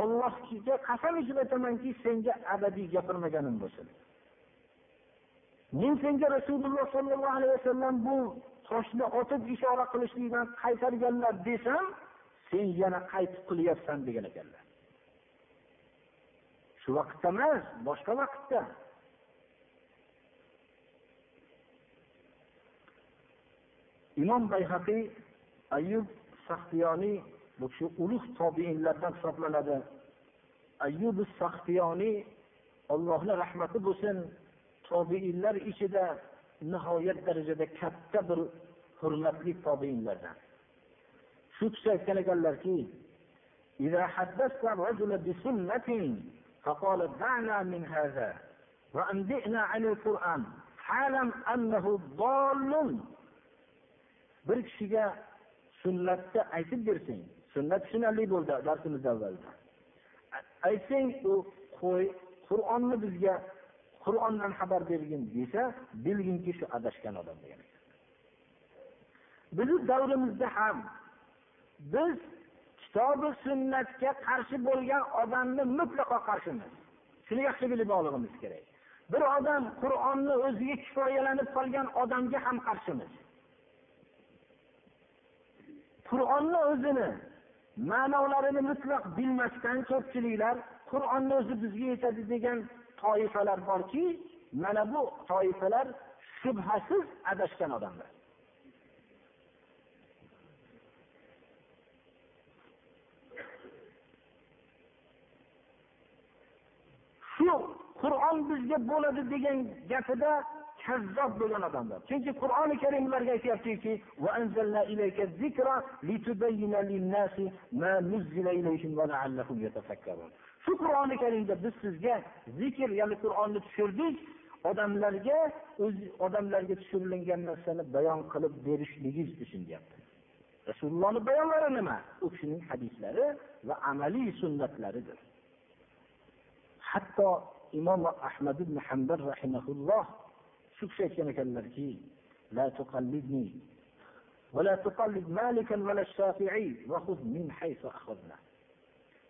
ollohga qasam ichib aytamanki senga abadiy gapirmaganim bo'lsin. Men senga rasululloh sollallohu alayhi vasallam bu toshni otib ishora qilishlikdan qaytarganlar desam sen yana qaytib qilyapsan degan ekanlar. Shu vaqtda emas boshqa vaqtda. Imom bayhaqiy ayub saxtiyoniy bu kishi ulug' tobiinlardan hisoblanadi ayyub saxtiyoniy allohni rahmati bo'lsin tobiinlar ichida nihoyat darajada katta bir hurmatli tobiinlardan shu kishi aytgan ekanlarki إذا حدثت الرجل بسنة فقال دعنا من هذا وأنبئنا عن القرآن فاعلم أنه ضال bir kishiga sunnatni aytib bersang sunnat tushunarli bo'ldi darsimiz avvalda aytsang u qo'y qur'onni bizga qur'ondan xabar bergin desa bilginki shu adashgan odam degan. Bizni davrimizda ham biz kitobi sunnatga qarshi bo'lgan odamni mutlaqo qarshimiz. Shuni yaxshi bilib olishimiz kerak. Bir odam qur'onni o'ziga kifoyalanib qolgan odamga ham qarshimiz. Qur'onni o'zini ma'nolarini mutlaq bilmasdan ko'pchiliklar qur'onni o'zi bizga yetadi degan toifalar borki mana bu toifalar shubhasiz adashgan odamlar. Shu qur'on bizga bo'ladi degan gapida kazzob bo'lgan odamlar. Chunki qur'oni karim ularga aytyaptiki shu qur'oni karimda biz sizga zikr ya'ni qur'onni tushirdik odamlarga o'z odamlarga tushirilgan narsani bayon qilib berishligingiz uchun deyapti. Rasulullohni bayonlari nima? U kishining hadislari va amaliy sunnatlaridir. Hatto imom ahmad ibn hambal rahimaulloh shu kishi aytgan ekanlarki لا تقلدني ولا تقلد مالكا ولا الشافعي وخذ من حيث أخذنا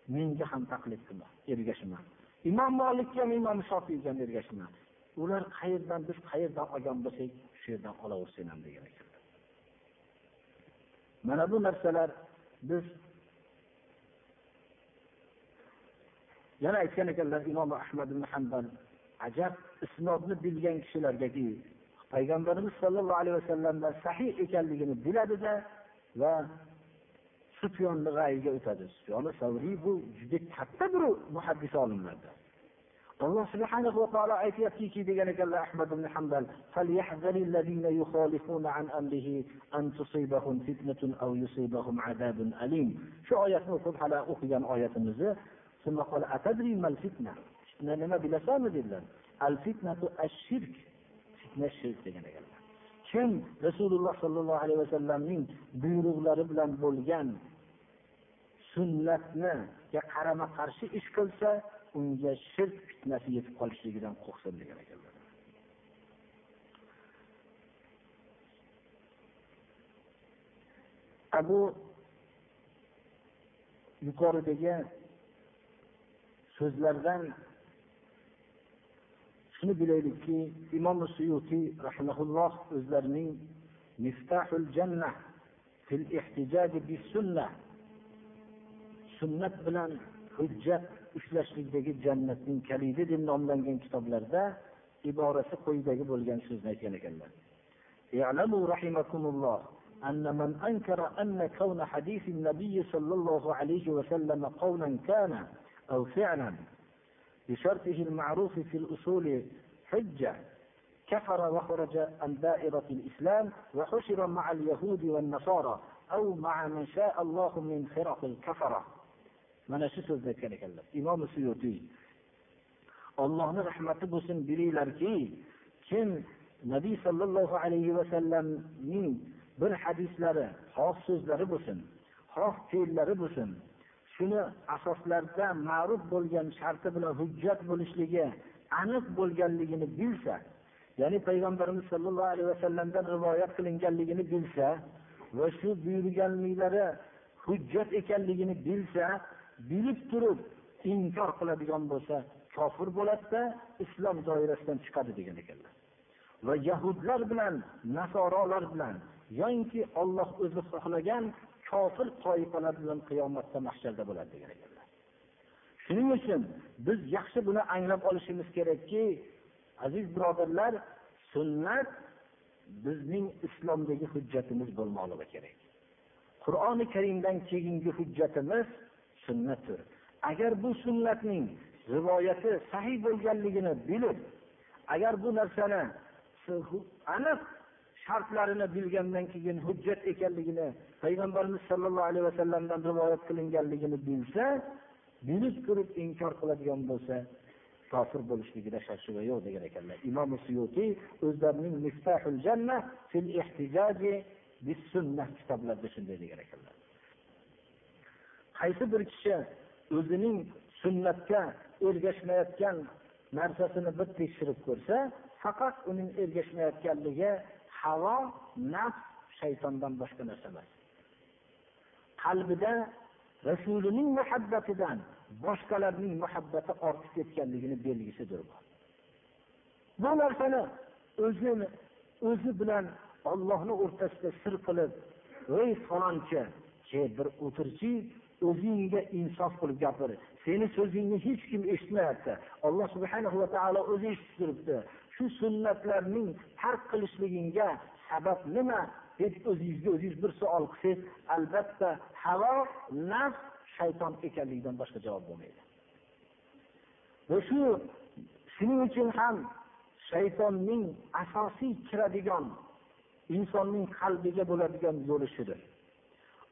menga ham taqlid qilma ergashma imom molikka ham imom shofiyga ham ergashma ular qayerdan biz qayerdan olgan bo'lsak shu yerdan olaversin ham degan ekanlar mana bu narsalar biz yana aytgan ekanlar imom ahmad ibn hambal ajab isnodni bilgan kishilargaki payg'ambarimiz sollallohu alayhi vasallamda sahih ekanligini biladida va sufyonni g'ayiga o'tadi. Sufyoni savriy bu juda katta bir muhaddis olimlardan. Alloh subhana va taolo aytyaptiki degan ekanlar ahmad ibn hambal shu oyatni o'qib hali o'qigan oyatimizni fitna nima bilasanmi dedilar? Al fitnatu ashirk fitna shirk degan ekanlar. Kim rasululloh sollallohu alayhi vasallamning buyruqlari bilan bo'lgan sunnatniga qarama qarshi ish qilsa unga shirk fitnasi yetib qolishligidan qo'rqsin degan ekanlar. Bu yuqoridagi so'zlardan shuni bilaylikki imom suyutiy rahimaulloh o'zlarining miftahul jannah fil ihtijaj bis sunnah sunnat bilan hujjat ushlashlikdagi jannatning kalidi deb nomlangan kitoblarda iborasi quyidagi bo'lgan so'zni aytgan ekanlar اعلموا رحمكم الله أن من أنكر أن كون حديث النبي صلى الله عليه وسلم قولا كان أو فعلا بشرطه المعروف في الأصول حجة كفر وخرج عن دائرة الإسلام وحشر مع اليهود والنصارى أو مع من شاء الله من خرق الكفرة. من أشتر ذكرك الله إمام سيوتي الله رحمة بس بري لركي. كم نبي صلى الله عليه وسلم من بر حديث لره خاص سوز لره بسن خاص تيل لره shuni asoslarda ma'ruf bo'lgan sharti bilan hujjat bo'lishligi aniq bo'lganligini bilsa ya'ni payg'ambarimiz sollallohu alayhi vasallamdan rivoyat qilinganligini bilsa va shu buyurganliklari hujjat ekanligini bilsa bilib turib inkor qiladigan bo'lsa kofir bo'ladida islom doirasidan chiqadi degan ekanlar. Va yahudlar bilan nasorolar bilan yoinki olloh o'zi xohlagan kofir toifalar bilan qiyomatda mahsharda bo'ladi degan ekanlar. Shuning uchun biz yaxshi buni anglab olishimiz kerakki aziz birodarlar sunnat bizning islomdagi hujjatimiz bo'lmoqligi kerak. Qur'oni karimdan keyingi hujjatimiz sunnatdir agar bu sunnatning rivoyati sahih bo'lganligini bilib agar bu narsani aniq shartlarini bilgandan keyin hujjat ekanligini payg'ambarimiz sollallohu alayhi vasallamdan rivoyat qilinganligini bilsa bilib turib inkor qiladigan bo'lsa kofir bo'lishligida shak shubha yo'q degan ekanlar. Imom suyutiy o'zlarining miftahul janna fil ihtijoji bis sunnah kitoblarida shunday degan ekanlar. Qaysi bir kishi o'zining sunnatga ergashmayotgan narsasini bir tekshirib ko'rsa faqat uning ergashmayotganligi havo nafs shaytondan boshqa narsa emas. Qalbida rasulining muhabbatidan boshqalarning muhabbati ortib ketganligini belgisidir bu. Bu narsani o'zini o'zi bilan ollohni o'rtasida sir qilib ey falonchi bir o'tirchi o'zingga insof qilib gapir. Seni so'zingni hech kim eshitmayapti. Alloh subhanahu va taolo o'zi eshitib turibdi shu sunnatlarning tark qilishligingga sabab nima? Deb o'zingizga o'zingiz bir savol qilsangiz albatta havo nafs shayton ekanligidan boshqa javob bo'lmaydi. Va shu shuning uchun ham shaytonning asosiy kiradigan insonning qalbiga bo'ladigan yo'li shudir.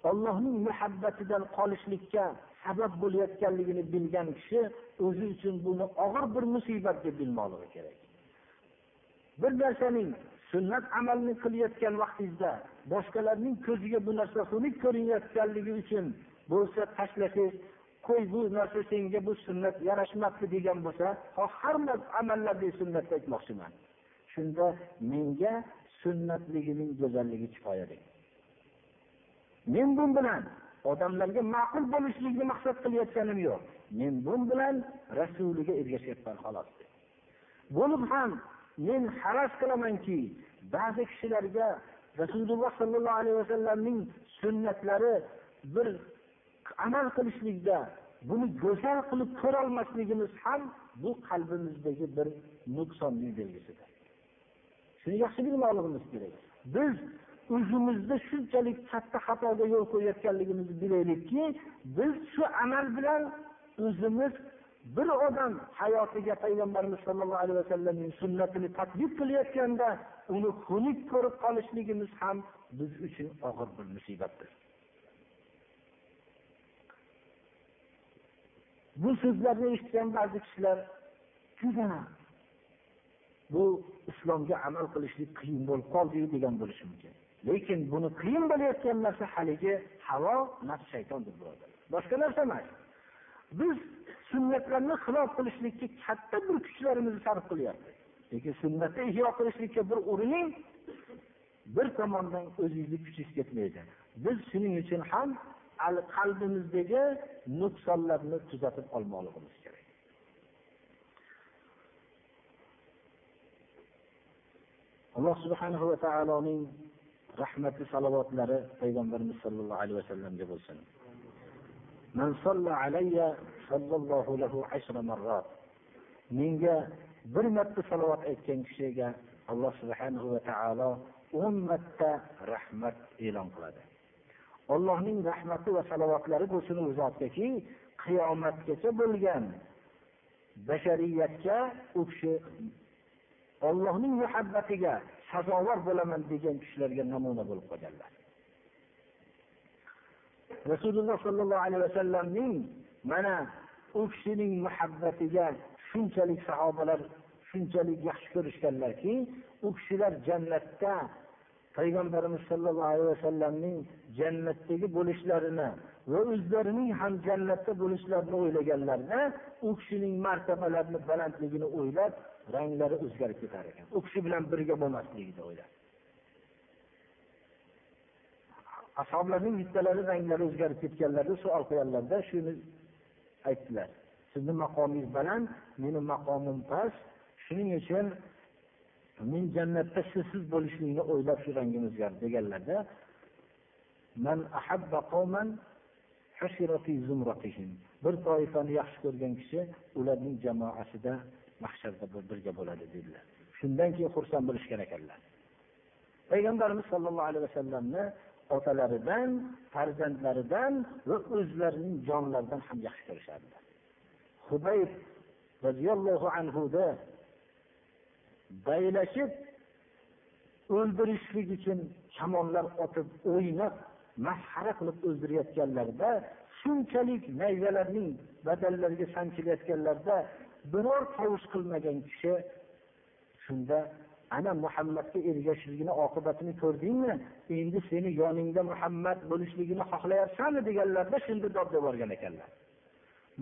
Ollohning muhabbatidan qolishlikka sabab bo'layotganligini bilgan kishi o'zi uchun buni og'ir bir musibat deb bilmoqligi kerak. Bir narsaning sunnat amalni qilayotgan vaqtingizda boshqalarning ko'ziga bu narsa xunuk ko'rinayotganligi uchun bo'lsa tashlasangiz qo'y bu narsa senga bu sunnat yarashmabdi degan bo'lsa har amallarda sunnatni aytmoqchiman. Shunda menga sunnatligining go'zalligi kifoya men bu bilan odamlarga ma'qul bo'lishlikni maqsad qilayotganim yo'q. Men bu bilan rasuliga ergashyapman xolos. Bo'lib ham men havas qilamanki ba'zi kishilarga rasululloh sollallohu alayhi vasallamning sunnatlari bir amal qilishlikda buni go'zal qilib ko'rolmasligimiz ham bu qalbimizdagi bir nuqsonning belgisidir. Shuni yaxshi bilmoqligimiz kerak. Biz o'zimizda shunchalik katta xatoga yo'l qo'yayotganligimizni bilaylikki biz shu amal bilan o'zimiz bir odam hayotiga payg'ambarimiz sollallohu alayhi vasallamning sunnatini tadbiq qilayotganda uni xunuk ko'rib qolishligimiz ham biz uchun og'ir bir musibatdir. Bu so'zlarni eshitgan ba'zi kishilar juda bu islomga amal qilishlik qiyin bo'lib qoldi degan bo'lishi mumkin. Lekin buni qiyin bo'layotgan narsa haligi havo nafs shaytondir birodarlar boshqa narsa emas. Biz sunnatlarni xilof qilishlikka katta bir kuchlarimizni sarf qilyapmiz. Lekin sunnatni ihyo qilishlikka bir urining bir tomondan o'zingizni kuchingiz ketmaydi biz shuning uchun ham qalbimizdagi nuqsonlarni tuzatib olmoqligimiz kerak. Alloh subhanahu va taoloning rahmati salovatlari payg'ambarimiz sollallohu alayhi vasallamga bo'lsin. man alayya sallallohu lahu ashra marrat menga bir marta salovat aytgan kishiga alloh subhanahu va taolo o'n marta rahmat e'lon qiladi. Allohning rahmati va salovatlari bo'lsin u zotgaki qiyomatgacha bo'lgan bashariyatga u kishi ollohning muhabbatiga sazovor bo'laman degan kishilarga namuna bo'lib qolganlar. Rasululloh sollallohu alayhi vasallamning mana u kishining muhabbatiga shunchalik sahobalar shunchalik yaxshi ko'rishganlarki u kishilar jannatda payg'ambarimiz sollallohu alayhi vasallamning jannatdagi bo'lishlarini va o'zlarining ham jannatda bo'lishlarini o'ylaganlarida u kishining martabalarini balandligini o'ylab ranglari o'zgarib ketar ekan. U kishi bilan birga bo'lmasligini o'ylab. Ashoblarning bittalari ranglari o'zgarib ketganlarida savol qo'yganlarda shuni aytdilar. Sizni maqomingiz baland meni maqomim past. Shuning uchun men jannatda sizsiz bo'lishlikni o'ylab shu rangim o'zgardi deganlarda bir toifani yaxshi ko'rgan kishi ularning jamoasida mahsharda birga bo'ladi dedilar. Shundan keyin xursand bo'lishgan ekanlar. Payg'ambarimiz sollallohu alayhi vasallamni otalaridan farzandlaridan va o'zlarining jonlaridan ham yaxshi ko'rishardi. Hubayb roziyallohu anhuda baylashib o'ldirishlik uchun kamonlar otib o'ynab masxara qilib o'ldirayotganlarida shunchalik nayzalarning badallariga sanchilayotganlarida biror tovush qilmagan kishi shunda ana muhammadga ergashishligini oqibatini ko'rdingmi? Endi seni yoningda muhammad bo'lishligini xohlayapsanmi deganlarda shunda dod yuborgan ekanlar.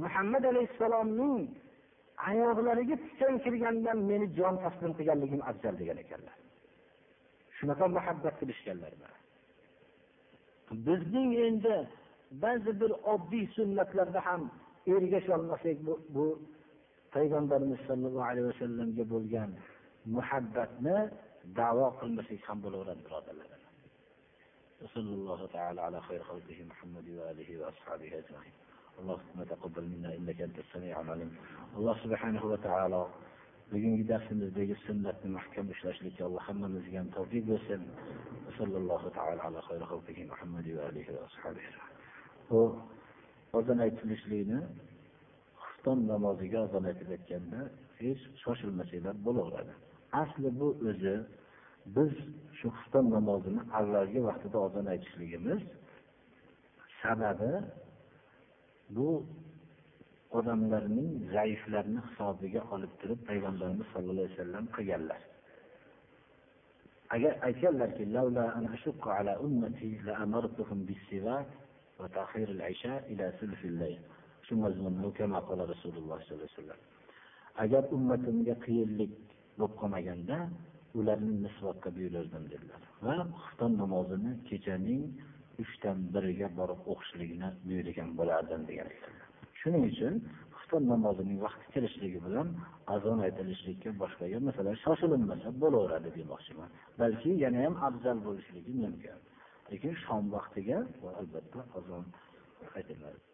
Muhammad alayhissalomning oyoqlariga tikan kirgandan meni jon taslim qilganligim afzal degan ekanlar. Shunaqa muhabbat qilishganlar bizning endi ba'zi bir oddiy sunnatlarda ham ergasholmasak bu, bu payg'ambarimiz sollallohu alayhi vasallamga bo'lgan محبتنا muhabbatni davo qilmasak ham bo'laveradi birodarlar وصلى الله تعالى على خير خلقه محمد وآله وأصحابه أجمعين. اللهم تقبل منا إنك أنت السميع العليم. الله سبحانه وتعالى بجن داخل بيج السنة محكم شلشلك الله حمد نزيان توفيق وسلم وصلى الله تعالى على خير خلقه محمد وآله وأصحابه أجمعين. وزن أيت لشلينا خطان نمازي غازن أيت بكينا في شوش المسيلة بلغ لنا asli bu o'zi biz shu xufton namozini avvalgi vaqtida ozon aytishligimiz sababi bu odamlarning zaiflarini hisobiga olib turib payg'ambarimiz sallallohu alayhi vasallam qilganlar. Agar aytganlarki shu mazmunni kama qala rasululloh sollallohu alayhi vasallam. Agar ummatimga qiyinlik bo'lib qolmaganda ularni nisbotga buyurardim dedilar. Va xufton namozini kechaning uchdan biriga borib o'qishligini buyurgan bo'lardim degan shuning uchun xufton namozining vaqti kelishligi bilan azon aytilishlikka boshqaga masalan shoshilinmasa bo'laveradi demoqchiman. Balki yana ham afzal bo'lishligi mumkin. Lekin shom vaqtiga albatta azon aytiladi.